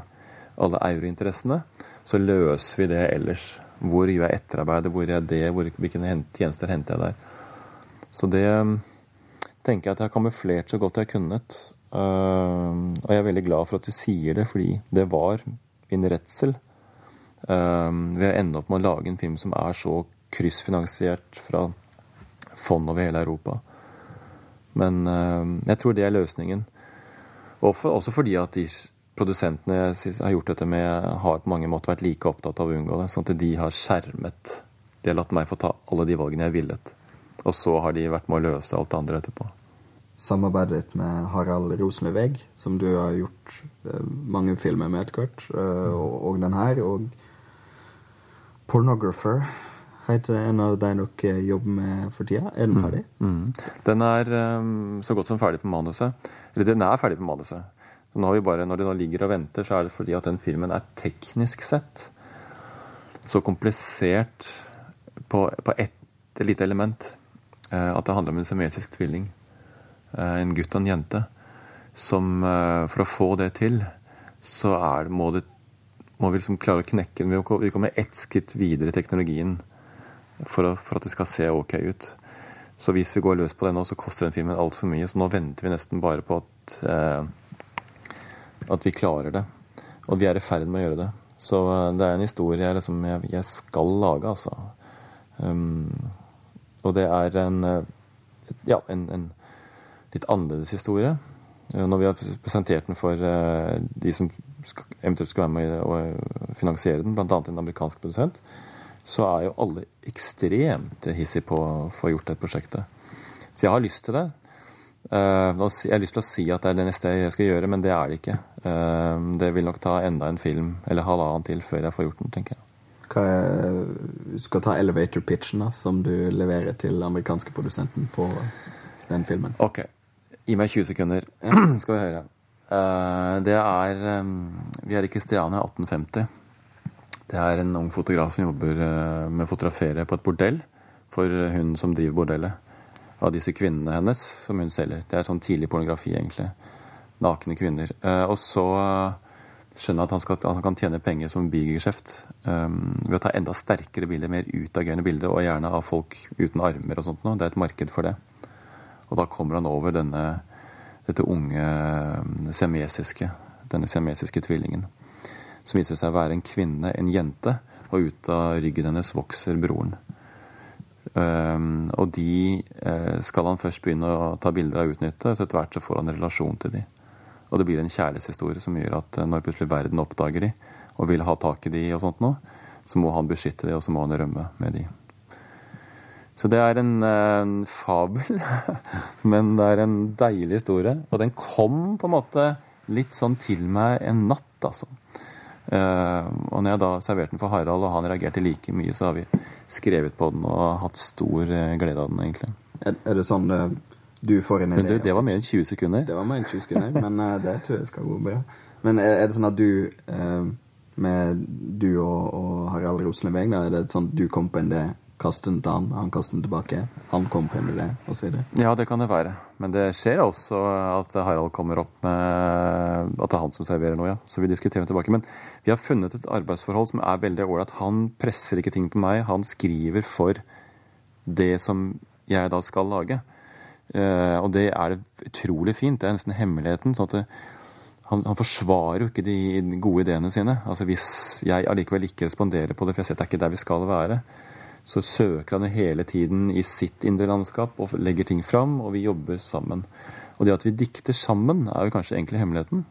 alle eurointeressene, så løser vi det ellers. Hvor gjør jeg etterarbeidet, hvor gjør jeg det, hvor, hvilke tjenester henter jeg der? Så det um, tenker jeg at jeg har kamuflert så godt jeg har kunnet. Uh, og jeg er veldig glad for at du sier det, fordi det var min redsel uh, ved å ende opp med å lage en film som er så kryssfinansiert fra fond over hele Europa. Men uh, jeg tror det er løsningen. Og for, også fordi at de produsentene har gjort dette med, har på mange måter vært like opptatt av å unngå det. Sånn at de har skjermet De har latt meg få ta alle de valgene jeg villet. Og så har de vært med å løse alt det andre etterpå. Samarbeidet ditt med Harald Rosenløv som du har gjort eh, mange filmer med etter hvert, eh, og, og den her, og Pornographer heter en av de dere jobber med for tida. Er den mm. ferdig? Mm. Mm. Den er um, så godt som ferdig på manuset. Eller den er ferdig på manuset. Nå bare, når det nå ligger og venter, så er det fordi at den filmen er teknisk sett så komplisert på, på ett lite element Eh, at det handler om en semesisk tvilling. Eh, en gutt og en jente. Som eh, For å få det til, så er, må, det, må vi liksom klare å knekke den. Vi kommer ett skritt videre i teknologien for, å, for, at det skal se ok ut. Så hvis vi går løs på det nå, så koster den filmen altfor mye. Så nå venter vi nesten bare på at, eh, at vi klarer det. Og vi er i ferd med å gjøre det. Så det er en historie jeg, liksom, jeg, jeg skal lage, altså. Um, og det er en, eh, ja, en, en litt annerledes historie. Eh, når vi har presentert den for eh, de som eventuelt skal være med å finansiere den, bl.a. en amerikansk produsent, så er jo alle ekstremt hissige på å få gjort det prosjektet. Så jeg har lyst til det. Jeg har lyst til å si at det er det neste jeg skal gjøre, men det er det ikke. Det vil nok ta enda en film eller halvannen til før jeg får gjort den, tenker jeg. Hva er, du skal ta elevator pitchen da, som du leverer til den amerikanske produsenten på den filmen. Ok. Gi meg 20 sekunder, skal vi høre. Uh, det er Vi er i Kristiania 1850. Det er en ung fotograf som jobber uh, med å fotografere på et bordell for hun som driver bordellet. Av disse kvinnene hennes som hun selger. Det er sånn tidlig pornografi, egentlig. Nakne kvinner. Uh, og så skjønner at han, skal, at han kan tjene penger som bigeskjeft ved å ta enda sterkere bilder, mer utagerende bilder, og gjerne av folk uten armer og sånt noe. Det er et marked for det. Og da kommer han over denne, dette unge um, denne siamesiske tvillingen. Som viser seg å være en kvinne, en jente, og ut av ryggen hennes vokser broren. Um, og de uh, skal han først begynne å ta bilder av og utnytte, så etter hvert så får han en relasjon til de. Og det blir en kjærlighetshistorie som gjør at eh, når plutselig verden oppdager de og vil ha tak i de og sånt noe, så må han beskytte de, og så må han rømme med de. Så det er en, eh, en fabel, men det er en deilig historie. Og den kom på en måte litt sånn til meg en natt, altså. Uh, og når jeg da serverte den for Harald, og han reagerte like mye, så har vi skrevet på den og hatt stor glede av den, egentlig. Er, det sånn du får en idé. Du, det var mer enn 20 sekunder. Det var mer enn 20 sekunder, men det tror jeg skal gå bra. Men er, det sånn at du med du og, og Harald Rosenløveng? Er det sånn at du kom på en idé, kaster den til han, han kaster den tilbake, han kommer på en idé, osv.? Ja, det kan det være. Men det skjer også at Harald kommer opp med at det er han som serverer noe, ja. Så vi diskuterer tilbake. Men vi har funnet et arbeidsforhold som er veldig ålreit. Han presser ikke ting på meg. Han skriver for det som jeg da skal lage. Uh, og det er utrolig fint. Det er nesten hemmeligheten. sånn at det, han, han, forsvarer jo ikke de gode ideene sine. Altså Hvis jeg allikevel ikke responderer på det, for jeg ser det er ikke der vi skal være, så søker han hele tiden i sitt indre landskap og legger ting fram, og vi jobber sammen. Og det at vi dikter sammen, er jo kanskje egentlig hemmeligheten.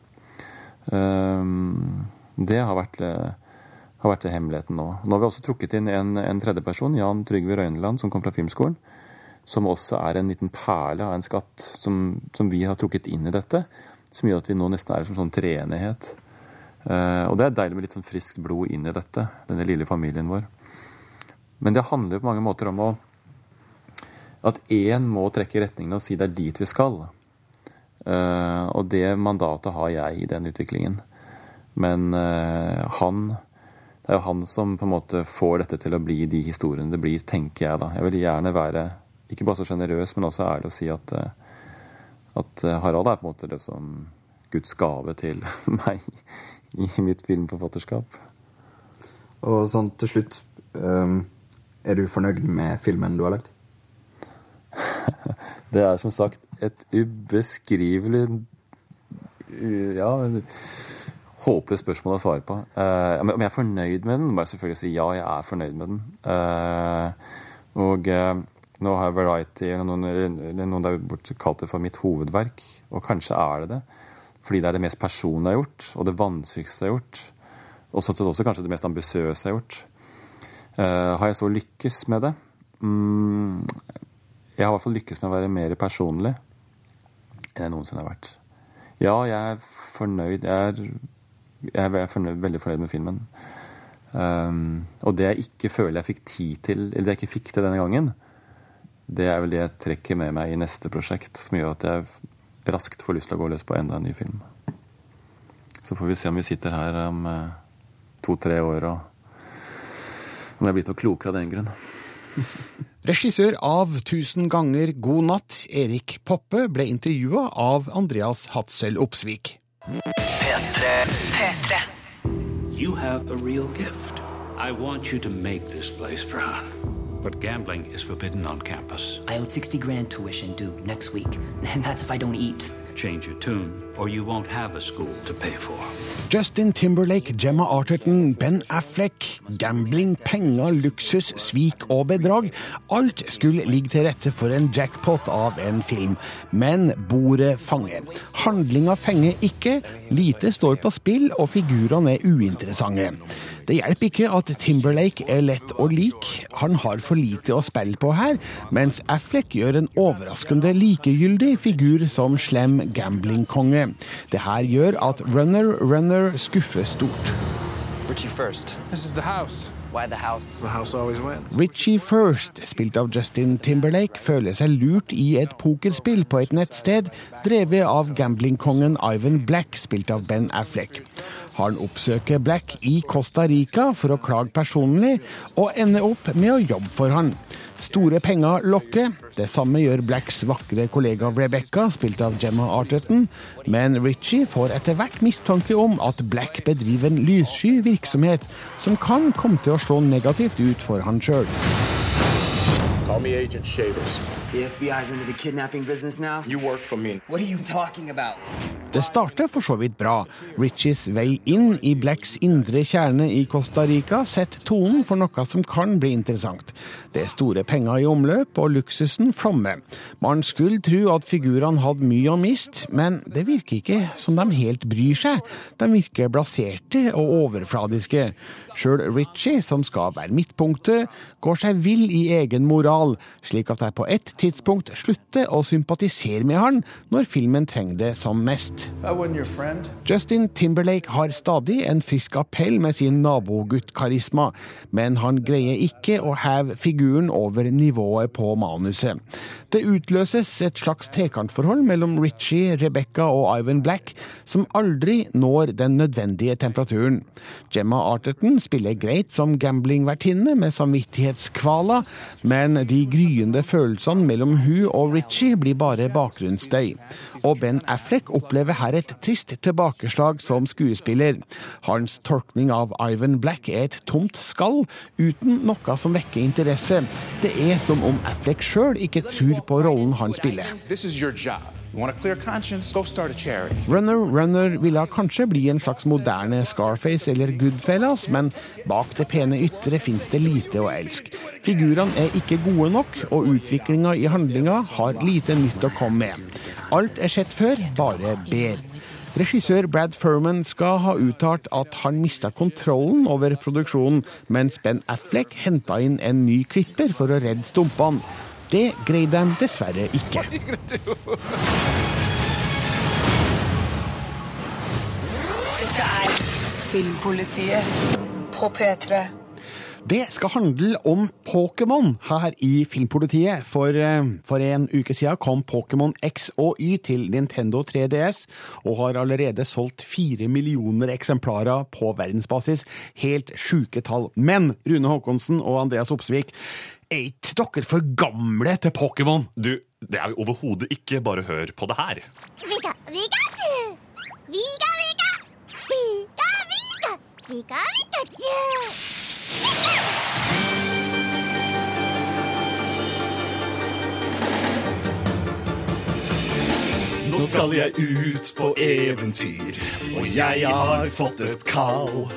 Um, det har vært, har vært hemmeligheten nå. Nå har vi også trukket inn en, en tredjeperson, Jan Trygve Røyneland, som kom fra Filmskolen. Som også er en liten perle av en skatt som, som vi har trukket inn i dette som gjør at vi nå nesten er som sånn treenighet. Uh, og det er deilig med litt sånn friskt blod inn i dette, denne lille familien vår. Men det handler på mange måter om å, at én må trekke retningen og si det er dit vi skal. Uh, og det mandatet har jeg i den utviklingen. Men uh, han det er jo han som på en måte får dette til å bli de historiene det blir, tenker jeg da. Jeg vil gjerne være ikke bare så sjenerøs, men også ærlig og si at at eh, Harald er på en måte det som Guds gave til meg i mitt filmforfatterskap. Og sånn til slutt um, Er du fornøyd med filmen du har lagd? det er som sagt et ubeskrivelig Ja håpløst spørsmål å svare på. Uh, om jeg er fornøyd med den, må jeg selvfølgelig si ja, jeg er fornøyd med den. Uh, og uh, nå har Variety eller noen, eller noen der kalt det for mitt hovedverk, og kanskje er det det. Fordi det er det mest personlige jeg har gjort, og det vanskeligste jeg har gjort. Og så også kanskje det mest ambisiøse jeg har gjort. Uh, har jeg så lykkes med det? Mm, jeg har i hvert fall lykkes med å være mer personlig enn jeg noensinne har vært. Ja, jeg er fornøyd. Jeg er, jeg er fornøyd, veldig fornøyd med filmen. Um, og det jeg ikke føler jeg fikk tid til, eller det jeg ikke fikk til denne gangen, det er vel det jeg trekker med meg i neste prosjekt, som gjør at jeg raskt får lyst til å gå løs på enda en ny film. Så får vi se om vi sitter her om um, to-tre år og om jeg er blitt noe klokere av den grunn. Regissør av 'Tusen ganger god natt', Erik Poppe, ble intervjua av Andreas Hatzel Opsvik. P3. P3. You have a real gift. I want you to make this place proud. But gambling is forbidden on campus. I owe 60 grand tuition due next week, and that's if I don't eat. Change your tune, or you won't have a school to pay for. Justin Timberlake, Gemma Arterton, Ben Affleck. Gambling, penger, luksus, svik og bedrag. Alt skulle ligge til rette for en jackpot av en film. Men bordet fanger. Handlinga fenger ikke. Lite står på spill, og figurene er uinteressante. Det hjelper ikke at Timberlake er lett å like, han har for lite å spille på her, mens Affleck gjør en overraskende likegyldig figur som slem gamblingkonge. Det her gjør at Runner Runner skuffer stort. Richie first. This is the house. The house? The house. Richie First, spilt av Justin Timberlake, føler seg lurt i et pokerspill på et nettsted drevet av gamblingkongen Ivan Black, spilt av Ben Affleck. Han oppsøker Black i Costa Rica for å klage personlig, og ender opp med å jobbe for han. Store penger lokker. Det samme gjør Blacks vakre kollega Rebecca, spilt av Gemma Arterton. Men Richie får etter hvert mistanke om at Black bedriver en lyssky virksomhet som kan komme til å slå negativt ut for han sjøl. Call me Agent Shavers. The FBI's into the kidnapping business now? You work for me. What are you talking about? Det starter for så vidt bra. Richies vei inn i Blacks indre kjerne i Costa Rica setter tonen for noe som kan bli interessant. Det er store penger i omløp, og luksusen flommer. Man skulle tro at figurene hadde mye å miste, men det virker ikke som de helt bryr seg. De virker blaserte og overfladiske. Sjøl Richie, som skal være midtpunktet, går seg vill i egen moral, slik at jeg på ett tidspunkt slutter å sympatisere med han når filmen trenger det som mest. Justin Timberlake har stadig en frisk appell med sin nabogutt-karisma, men han greier ikke å heve figuren over nivået på manuset. Det utløses et slags trekantforhold mellom Richie, Rebecca og Ivan Black, som aldri når den nødvendige temperaturen. Gemma Arterton spiller greit som gamblingvertinne med samvittighetskvala, men de gryende følelsene mellom hun og Richie blir bare bakgrunnsstøy. Og Ben Affleck opplever her et trist tilbakeslag som skuespiller. Hans tolkning av Ivan Black er et tomt skall, uten noe som vekker interesse. Det er som om Affleck sjøl ikke tror på rollen han spiller. This is your job. Runner Runner ville kanskje bli en slags moderne Scarface eller Goodfellas, men bak det pene ytre fins det lite å elske. Figurene er ikke gode nok, og utviklinga i handlinga har lite nytt å komme med. Alt er sett før, bare bedre. Regissør Brad Furman skal ha uttalt at han mista kontrollen over produksjonen, mens Ben Affleck henta inn en ny klipper for å redde stumpene. Det greide de dessverre ikke. Dette er Filmpolitiet på P3. Det skal handle om Pokémon her i Filmpolitiet. For, eh, for en uke siden kom Pokémon X og Y til Nintendo 3DS, og har allerede solgt fire millioner eksemplarer på verdensbasis. Helt sjuke tall. Men Rune Håkonsen og Andreas Opsvik, er ikke dere for gamle til Pokémon? Du, det er jo overhodet ikke. Bare hør på det her. Vika, vika, Vika, Vika! Vika, Vika! Vika, vika, vika. Nå skal jeg ut på eventyr, og jeg har fått et kall.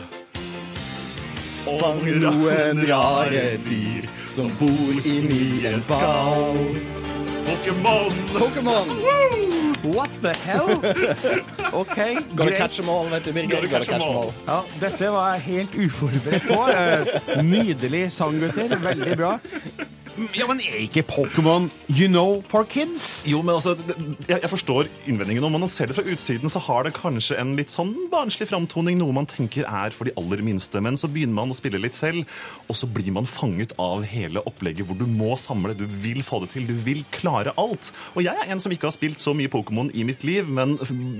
Fange noen rare dyr som bor inni en skall. Pokémon! Pokémon! What the hell? OK, Gotta catch them all, vet du, Birger. Gotta catch them all. Ja, dette var jeg helt uforberedt på. Eh, Nydelig sang, gutter. Veldig bra. Ja, men er ikke Pokémon you know for kids? Jo, men altså, jeg, jeg forstår innvendingen. Om man ser det fra utsiden, så har det kanskje en litt sånn barnslig framtoning, noe man tenker er for de aller minste. Men så begynner man å spille litt selv, og så blir man fanget av hele opplegget hvor du må samle, du vil få det til, du vil klare alt. Og jeg er en som ikke har spilt så mye Pokémon i mitt liv, men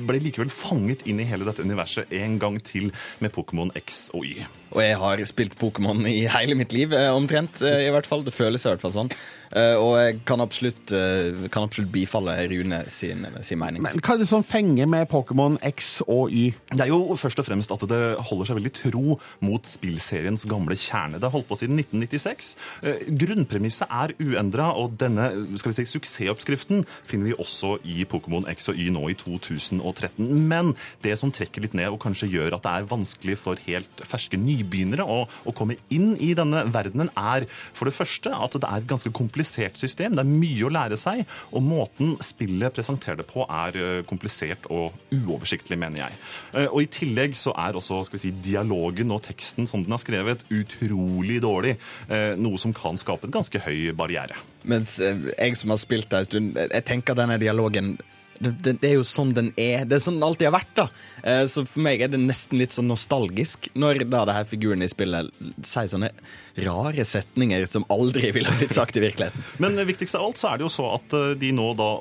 ble likevel fanget inn i hele dette universet en gang til med Pokémon X og Y. Og jeg har spilt Pokémon i hele mitt liv, eh, omtrent. eh, i hvert fall. Det føles i hvert fall sånn. Eh, Og jeg kan absolutt, eh, kan absolutt bifalle Rune sin, sin mening. Men hva er det som fenger med Pokémon X og Y? Det er jo først og fremst at det holder seg veldig tro mot spillseriens gamle kjerne. Det har holdt på siden 1996. Eh, Grunnpremisset er uendra, og denne skal vi si, suksessoppskriften finner vi også i Pokémon X og Y nå i 2013. Men det som trekker litt ned og kanskje gjør at det er vanskelig for helt ferske nybegynnere å, å komme inn i denne verdenen, er for det første at det er ganske komplisert system. Det er mye å lære seg, og måten spillet presenterer det på, er eh, komplisert og uoversiktlig, mener jeg. Eh, Og i tillegg så er også skal vi si, dialogen og teksten som den er skrevet, utrolig dårlig. eh, Noe som kan skape en ganske høy barriere. Mens jeg som har spilt det en stund, jeg tenker denne dialogen det, det, er jo sånn den er. Det er sånn den alltid har vært. da. Eh, Så for meg er det nesten litt sånn nostalgisk når da det her figuren i spillet sier sånne rare setninger som aldri ville blitt sagt i virkeligheten. Men viktigst av alt så er det jo så at eh, de nå da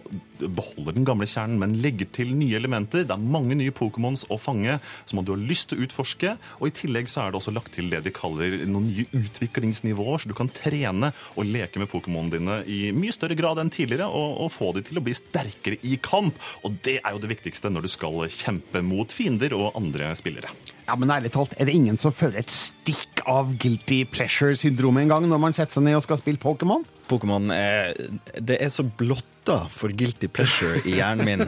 beholder den gamle kjernen, men legger til nye elementer. Det er mange nye Pokémons å fange som du har lyst til å utforske. Og i tillegg så er det også lagt til det de kaller noen nye utviklingsnivåer, så du kan trene og leke med Pokémonene dine i mye større grad enn tidligere, og, og få de til å bli sterkere i kamp. Og det er jo det viktigste når du skal kjempe mot fiender og andre spillere. Ja, men ærlig talt, er det ingen som føler et stikk av guilty pleasure-syndrom en gang når man setter seg ned og skal spille Pokémon? Pokémon er Det er så blotta for guilty pleasure i hjernen min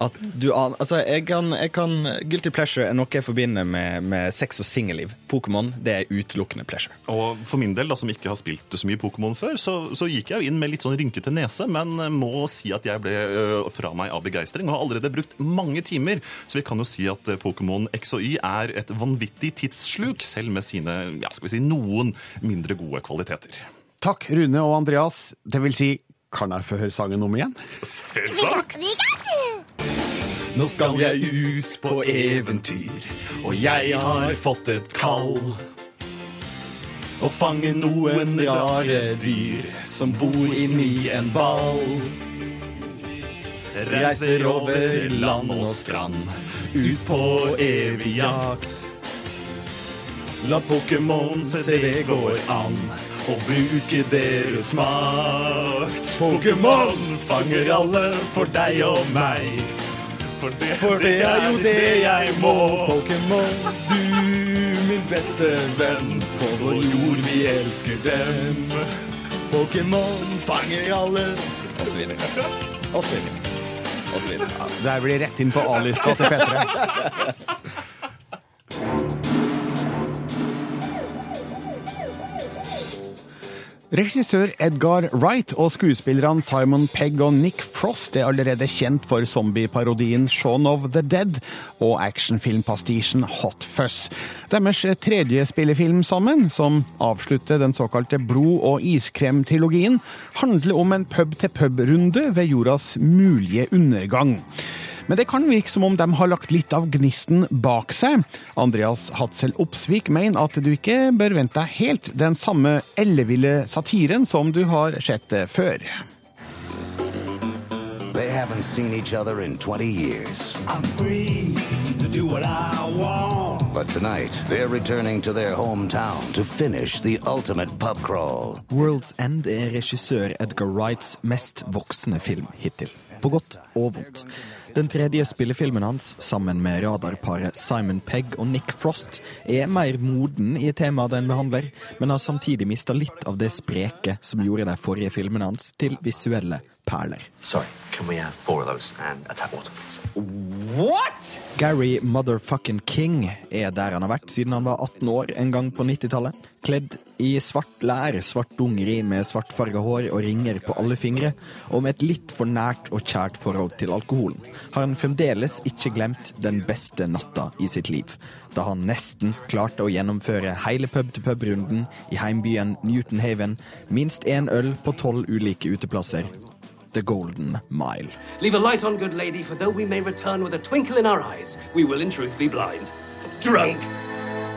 at du aner Altså, jeg kan, jeg kan Guilty pleasure er noe jeg forbinder med, med sex og singelliv. Pokémon, det er utelukkende pleasure. Og for min del, da, som ikke har spilt så mye Pokémon før, så, så gikk jeg jo inn med litt sånn rynkete nese, men må si at jeg ble ø, fra meg av begeistring og har allerede brukt mange timer. Så vi kan jo si at Pokémon X og Y er et vanvittig tidssluk, selv med sine ja, skal vi si, noen mindre gode kvaliteter. Takk, Rune og Andreas. Det vil si Kan jeg få høre sangen om igjen? Selvsagt! Nå skal jeg ut på eventyr, og jeg har fått et kall. Å fange noen rare dyr som bor inni en ball. Reiser over land og strand, ut på evig jakt. La Pokémon se det går an å bruke deres makt. Pokémon fanger alle for deg og meg. For det, for det er jo det jeg må. Pokémon, du min beste venn. På vår jord vi elsker dem. Pokémon fanger alle. Og så videre. Og så videre. Og så videre. Det her blir rett inn på A-lista til P3. Regissør Edgar Wright og skuespillerne Simon Pegg og Nick Frost er allerede kjent for zombieparodien Shaun of the Dead og actionfilmpastisjen Hot Fuzz. Deres tredje spillefilm sammen, som avslutter den såkalte blod- og iskrem-trilogien, handler om en pub-til-pub-runde ved jordas mulige undergang. Men det kan virke som om de har lagt litt av gnisten bak seg. Andreas Hatzel Opsvik mener at du ikke bør vente deg helt den samme elleville satiren som du har sett før. They haven't seen each other in 20 years. I'm free to do what I want. But tonight, they're returning to their hometown to finish the ultimate pub crawl. World's End er regissør Edgar Wrights mest voksne film hittil. På godt og vondt. Den tredje spillefilmen hans, sammen med radarparet Simon Pegg og Nick Frost, er mer moden i temaet den behandler, men har samtidig mista litt av det spreke som gjorde de forrige filmene hans til visuelle perler. Sorry, can we have four of those and a tap water, please? What?! Gary Motherfucking King er der han har vært siden han var 18 år en gang på 90-tallet. Kledd i svart lær, svart dungeri med svartfarga hår og ringer på alle fingre, og med et litt for nært og kjært forhold til alkoholen, har han fremdeles ikke glemt den beste natta i sitt liv, da han nesten klarte å gjennomføre hele pub-til-pub-runden i heimbyen Newton Haven, minst én øl på tolv ulike uteplasser. The Golden Mile. Leave a light on, good lady, for though we may return with a twinkle in our eyes, we will in truth be blind. Drunk!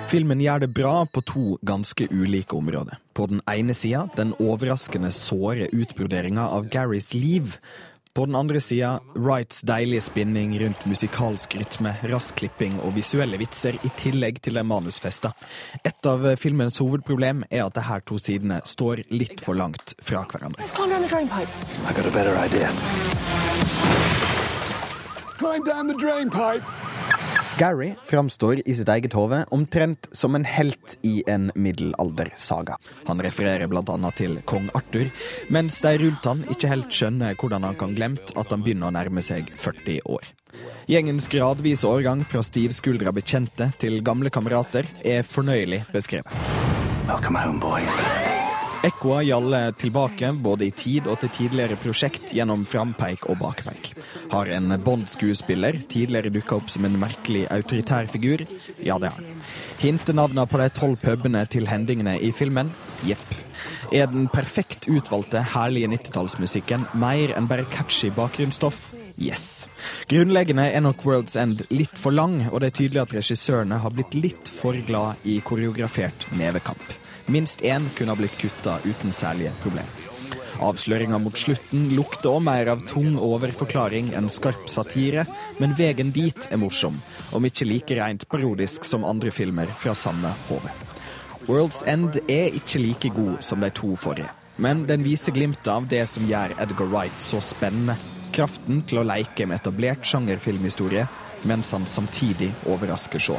Filmen gjør det bra på to ganske ulike områder. På den ene sida den overraskende såre utbroderinga av Garys liv. På den andre sida Wrights deilige spinning rundt musikalsk rytme, rask klipping og visuelle vitser, i tillegg til de manusfesta. Et av filmens hovedproblem er at de her to sidene står litt for langt fra hverandre. Climb down the drain pipe. Gary framstår i sitt eget hode omtrent som en helt i en middelaldersaga. Han refererer bl.a. til kong Arthur, mens de rundt han ikke helt skjønner hvordan han kan glemt at han begynner å nærme seg 40 år. Gjengens gradvise årgang fra stivskuldra bekjente til gamle kamerater er fornøyelig beskrevet. Welcome home, boys. Ekkoa gjalder tilbake både i tid og til tidligere prosjekt gjennom frampeik og bakpeik. Har en Bond-skuespiller tidligere dukka opp som en merkelig autoritær figur? Ja, det har han. Hintenavna på de tolv pubene til hendingene i filmen? Jepp. Er den perfekt utvalgte, herlige 90-tallsmusikken mer enn bare catchy bakgrunnsstoff? Yes. Grunnleggende er nok World's End litt for lang, og det er tydelig at regissørene har blitt litt for glad i koreografert nevekamp. Minst én kunne ha blitt kutta uten særlige problemer. Avsløringa mot slutten lukter òg mer av tung overforklaring enn skarp satire, men veien dit er morsom, om ikke like rent parodisk som andre filmer fra samme HV. World's End er ikke like god som de to forrige, men den viser glimtet av det som gjør Edgar Wright så spennende. Kraften til å leke med etablert sjangerfilmhistorie, mens han samtidig overrasker så.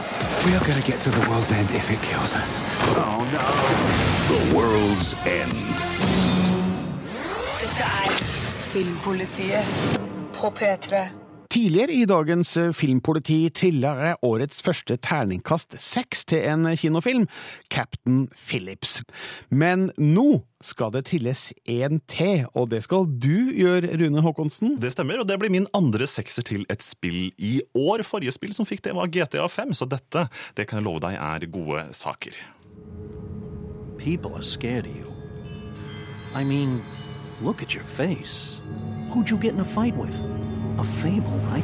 We are gonna get the world's end if it kills us. Oh no. The world's end. Dette er Filmpolitiet på P3. Tidligere i dagens eh, Filmpoliti trilla jeg årets første terningkast seks til en kinofilm, Captain Phillips. Men nå skal det trilles en til, og det skal du gjøre, Rune Håkonsen. Det stemmer, og det blir min andre sekser til et spill i år. Forrige spill som fikk det, var GTA 5, så dette det kan jeg love deg er gode saker. People are scared of you. I mean, Look at your face. Who'd you get in a fight with? A fable, right?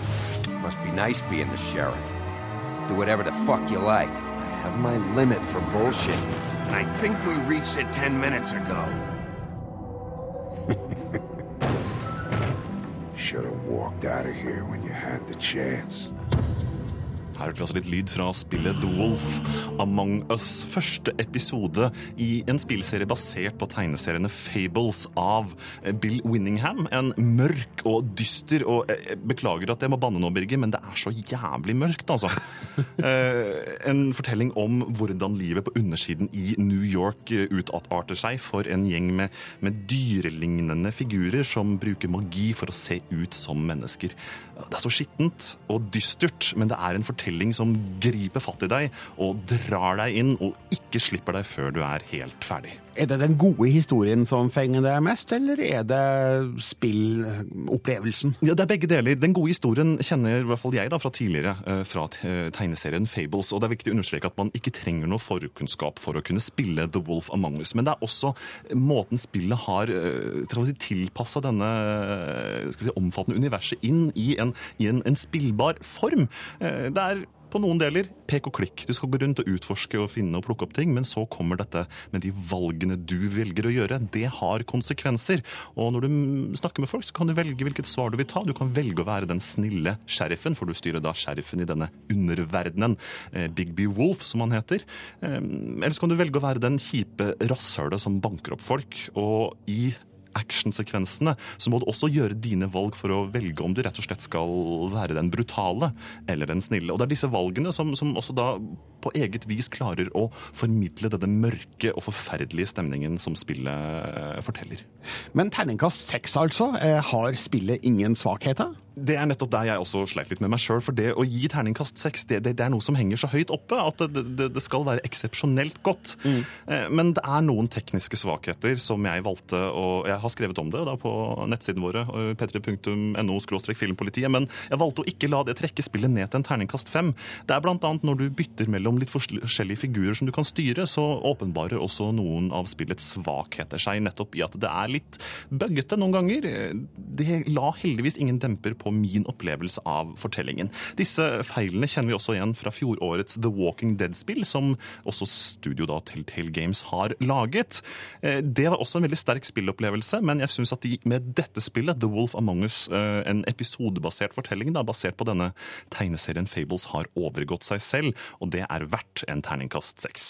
Must be nice being the sheriff. Do whatever the fuck you like. I have my limit for bullshit. And I think we reached it ten minutes ago. Should have walked out of here when you had the chance. Her hørte vi altså litt lyd fra spillet The Wolf Among Us. Første episode i en spillserie basert på tegneseriene Fables av eh, Bill Winningham. En mørk og dyster og jeg Beklager at jeg må banne nå, Birger, men det er så jævlig mørkt, altså. Eh, en fortelling om hvordan livet på undersiden i New York eh, utarter seg for en gjeng med, med dyrelignende figurer som bruker magi for å se ut som mennesker. Det er så skittent og dystert, men det er en fortelling som griper fatt i deg og drar deg inn og ikke slipper deg før du er helt ferdig. Er det den gode historien som fenger deg mest, eller er det spillopplevelsen? Ja, Det er begge deler. Den gode historien kjenner i hvert fall jeg da fra tidligere, eh, fra eh, tegneserien Fables. Og det er viktig å understreke at man ikke trenger noe forkunnskap for å kunne spille The Wolf Among Us. Men det er også måten spillet har tilpassa denne eh, skal vi si, omfattende universet inn i en, i en, en spillbar form. Det er på noen deler pek og klikk. Du skal gå rundt og utforske og finne og plukke opp ting, men så kommer dette med de valgene du velger å gjøre. Det har konsekvenser. Og når du snakker med folk, så kan du velge hvilket svar du vil ta. Du kan velge å være den snille sheriffen, for du styrer da sheriffen i denne underverdenen. Eh, Bigby Wolf, som han heter. Eh, Eller så kan du velge å være den kjipe rasshølet som banker opp folk. Og i actionsekvensene, så må du også gjøre dine valg for å velge om du rett og slett skal være den brutale eller den snille. Og det er disse valgene som, som også da på eget vis klarer å formidle denne mørke og forferdelige stemningen som spillet eh, forteller. Men terningkast seks, altså. Eh, Har spillet ingen svakheter? Det er nettopp der jeg også sleit litt med meg sjøl. For det å gi terningkast seks, det, det, det er noe som henger så høyt oppe at det, det, skal være eksepsjonelt godt. Mm. Men det er noen tekniske svakheter som jeg valgte å Jeg har skrevet om det da på nettsiden våre, eh, p3.no filmpolitiet, men jeg valgte å ikke la det trekke spillet ned til en terningkast fem. Det er annet når du bytter mellom litt forskjellige figurer som du kan styre, så åpenbarer også noen av spillets svakheter seg nettopp i at det er litt bøggete noen ganger. Det la heldigvis ingen demper på min opplevelse av fortellingen. Disse feilene kjenner vi også igjen fra fjorårets The Walking Dead-spill, som også studio da Telltale Games har laget. Eh, Det var også en veldig sterk spillopplevelse, men jeg syns at de med dette spillet, The Wolf Among Us, eh, en episodebasert fortelling da, basert på denne tegneserien Fables, har overgått seg selv, og det er verdt en terningkast seks.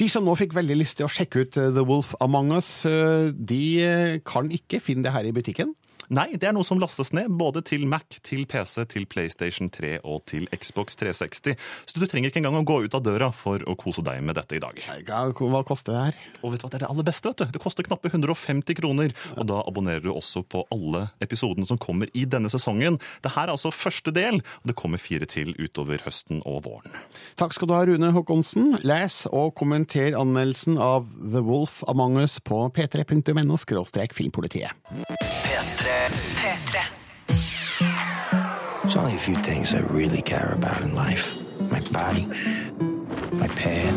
De som nå fikk veldig lyst til å sjekke ut eh, The Wolf Among Us, eh, de eh, kan ikke finne det her i butikken? Nei, det er noe som lastes ned både til Mac, til PC, til PlayStation 3 og til Xbox 360. Så du trenger ikke engang å gå ut av døra for å kose deg med dette i dag. Hva koster det her? Og vet du hva, Det er det aller beste. vet du. Det koster knappe 150 kroner. Og da abonnerer du også på alle episodene som kommer i denne sesongen. Det her er altså første del, og det kommer fire til utover høsten og våren. Takk skal du ha, Rune Håkonsen. Les og kommenter anmeldelsen av The Wolf Among Us på p3.no filmpolitiet. P3. There's only a few things I really care about in life. My body, my pad,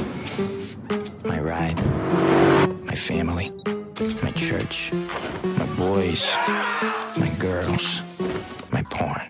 my ride, my family, my church, my boys, my girls, my porn.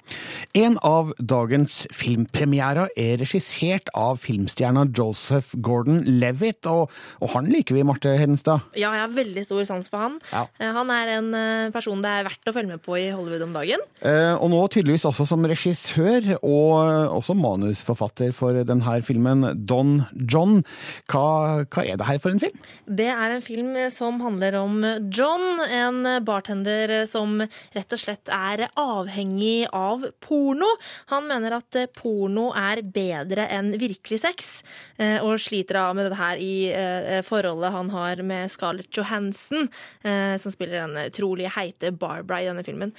En av dagens filmpremierer er regissert av filmstjerna Joseph Gordon-Levitt, og, og han liker vi, Marte Hedenstad. Ja, jeg har veldig stor sans for han. Ja. Eh, Han er en eh, person det er verdt å følge med på i Hollywood om dagen. Eh, og nå tydeligvis også som regissør, og også manusforfatter for denne filmen, Don John. Hva, hva er det her for en film? Det er en film som handler om John, en bartender som rett og slett er avhengig av porno. Han mener at eh, porno er bedre enn virkelig sex, eh, og sliter av med dette her i eh, forholdet han har med Scarlett Johansson, eh, som spiller den utrolig heite Barbara i denne filmen.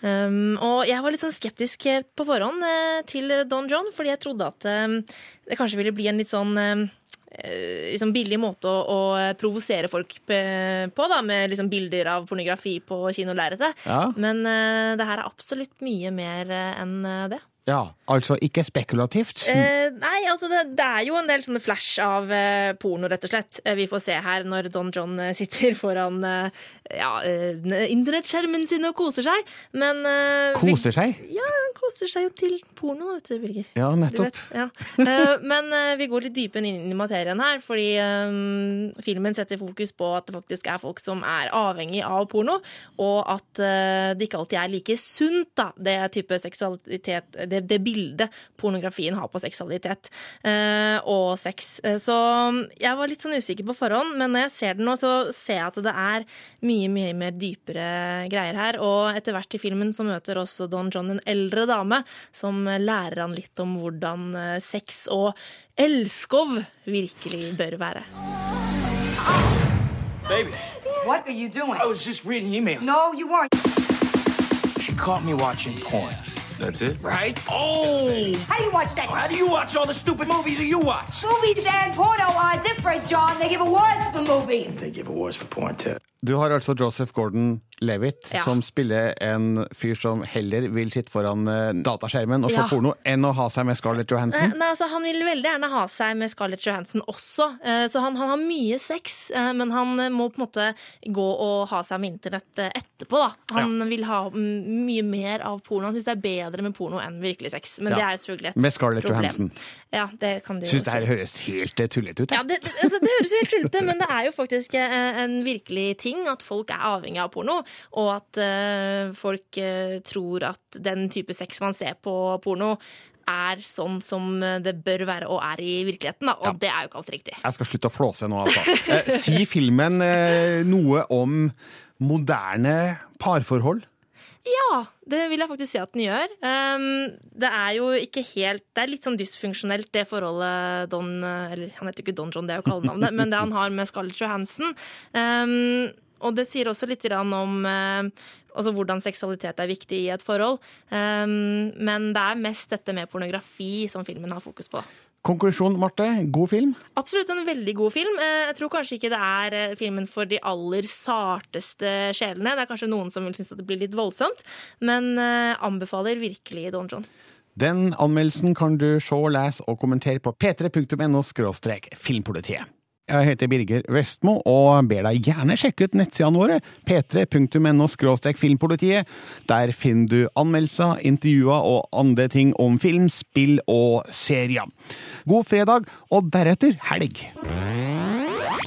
Um, og jeg var litt sånn skeptisk på forhånd til Don John, fordi jeg trodde at det kanskje ville bli en litt sånn liksom billig måte å, å provosere folk på, da, med liksom bilder av pornografi på kinolerretet. Ja. Men uh, det her er absolutt mye mer eh, enn eh, det. Ja, altså ikke spekulativt. Eh, nei, altså det, det er jo en del sånne flash av eh, porno, rett og slett. Eh, vi får se her når Don John eh, sitter foran eh, ja, eh, internettskjermen sin og koser seg. Men eh, vi- Koser seg? Ja, han koser seg jo til porno, vet du, Birger. Ja, nettopp. vet, ja. Eh, Men vi går litt dypere inn i materien her, fordi filmen setter fokus på at det faktisk er folk som er avhengig av porno, og at det ikke alltid er like sunt, da, det type seksualitet, det, det bildet pornografien har på seksualitet eh, og sex. Eh, Så jeg var litt sånn usikker på forhånd, men når jeg ser den nå, så ser jeg at det er mye, mye mer dypere greier her, og etter hvert i filmen så møter også Don John en eldre dame som lærer han litt om hvordan eh, sex og elskov virkelig bør være. Baby. What are you doing? I was just reading emails. No, you weren't. She caught me watching porn. That's it? Right? Oh! How do you watch that? How do you watch all the stupid movies that you watch? Movies and porno are different, John. They give awards for movies. They give awards for porn too. Du har altså Joseph Gordon-Levitt, Ja. som spiller en fyr som heller vil sitte foran eh, dataskjermen og se Ja. porno, enn å ha seg med Scarlett Johansson. nei, altså, han vil veldig gjerne ha seg med Scarlett Johansson også, eh, så han, han har mye sex, eh, men han må på en måte gå og ha seg med internett etterpå. Da. Han vil ha mye mer av porno. Han syns det er bedre med porno enn virkelig sex. Men Ja. det er selvfølgelig et Med Scarlett problem. Johansson. Ja, det kan du Syns det her høres helt eh, tullete ut. Ja, det, det, altså, det høres jo helt tullete men det er jo faktisk eh, en virkelig ting at folk er avhengig av porno, og at uh, folk uh, tror at den type sex man ser på porno, er sånn som det bør være og er i virkeligheten. Da. Og det er jo ikke alltid riktig. Jeg skal slutte å flåse nå, altså. Eh, si filmen eh, noe om moderne parforhold? Ja, det vil jeg faktisk si at den gjør. Um, det er jo ikke helt Det er litt sånn dysfunksjonelt, det forholdet Don Eller han heter jo ikke Don John, det er jo kallenavnet, men det han har med Scarlett Johansson. Um, og det sier også litt om eh, altså hvordan seksualitet er viktig i et forhold. Um, men det er mest dette med pornografi som filmen har fokus på. Konklusjon, Marte. God film. Absolutt en veldig god film. Eh, Jeg tror kanskje ikke det er eh, filmen for de aller sarteste sjelene. Det er kanskje noen som vil synes at det blir litt voldsomt, men eh, anbefaler virkelig Don John. Den anmeldelsen kan du se, lese og kommentere på p3.no filmpolitiet. Jeg heter Birger Vestmo og ber deg gjerne sjekke ut nettsidene våre, p3.no filmpolitiet. Der finner du anmeldelser, intervjuer og andre ting om film, spill og serier. God fredag, og deretter helg.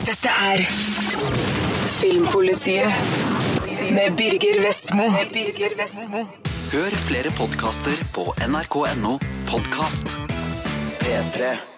Dette er Filmpolitiet med Birger Vestmo. Birger Vestmo. Hør flere podkaster på nrk.no podkast. P3.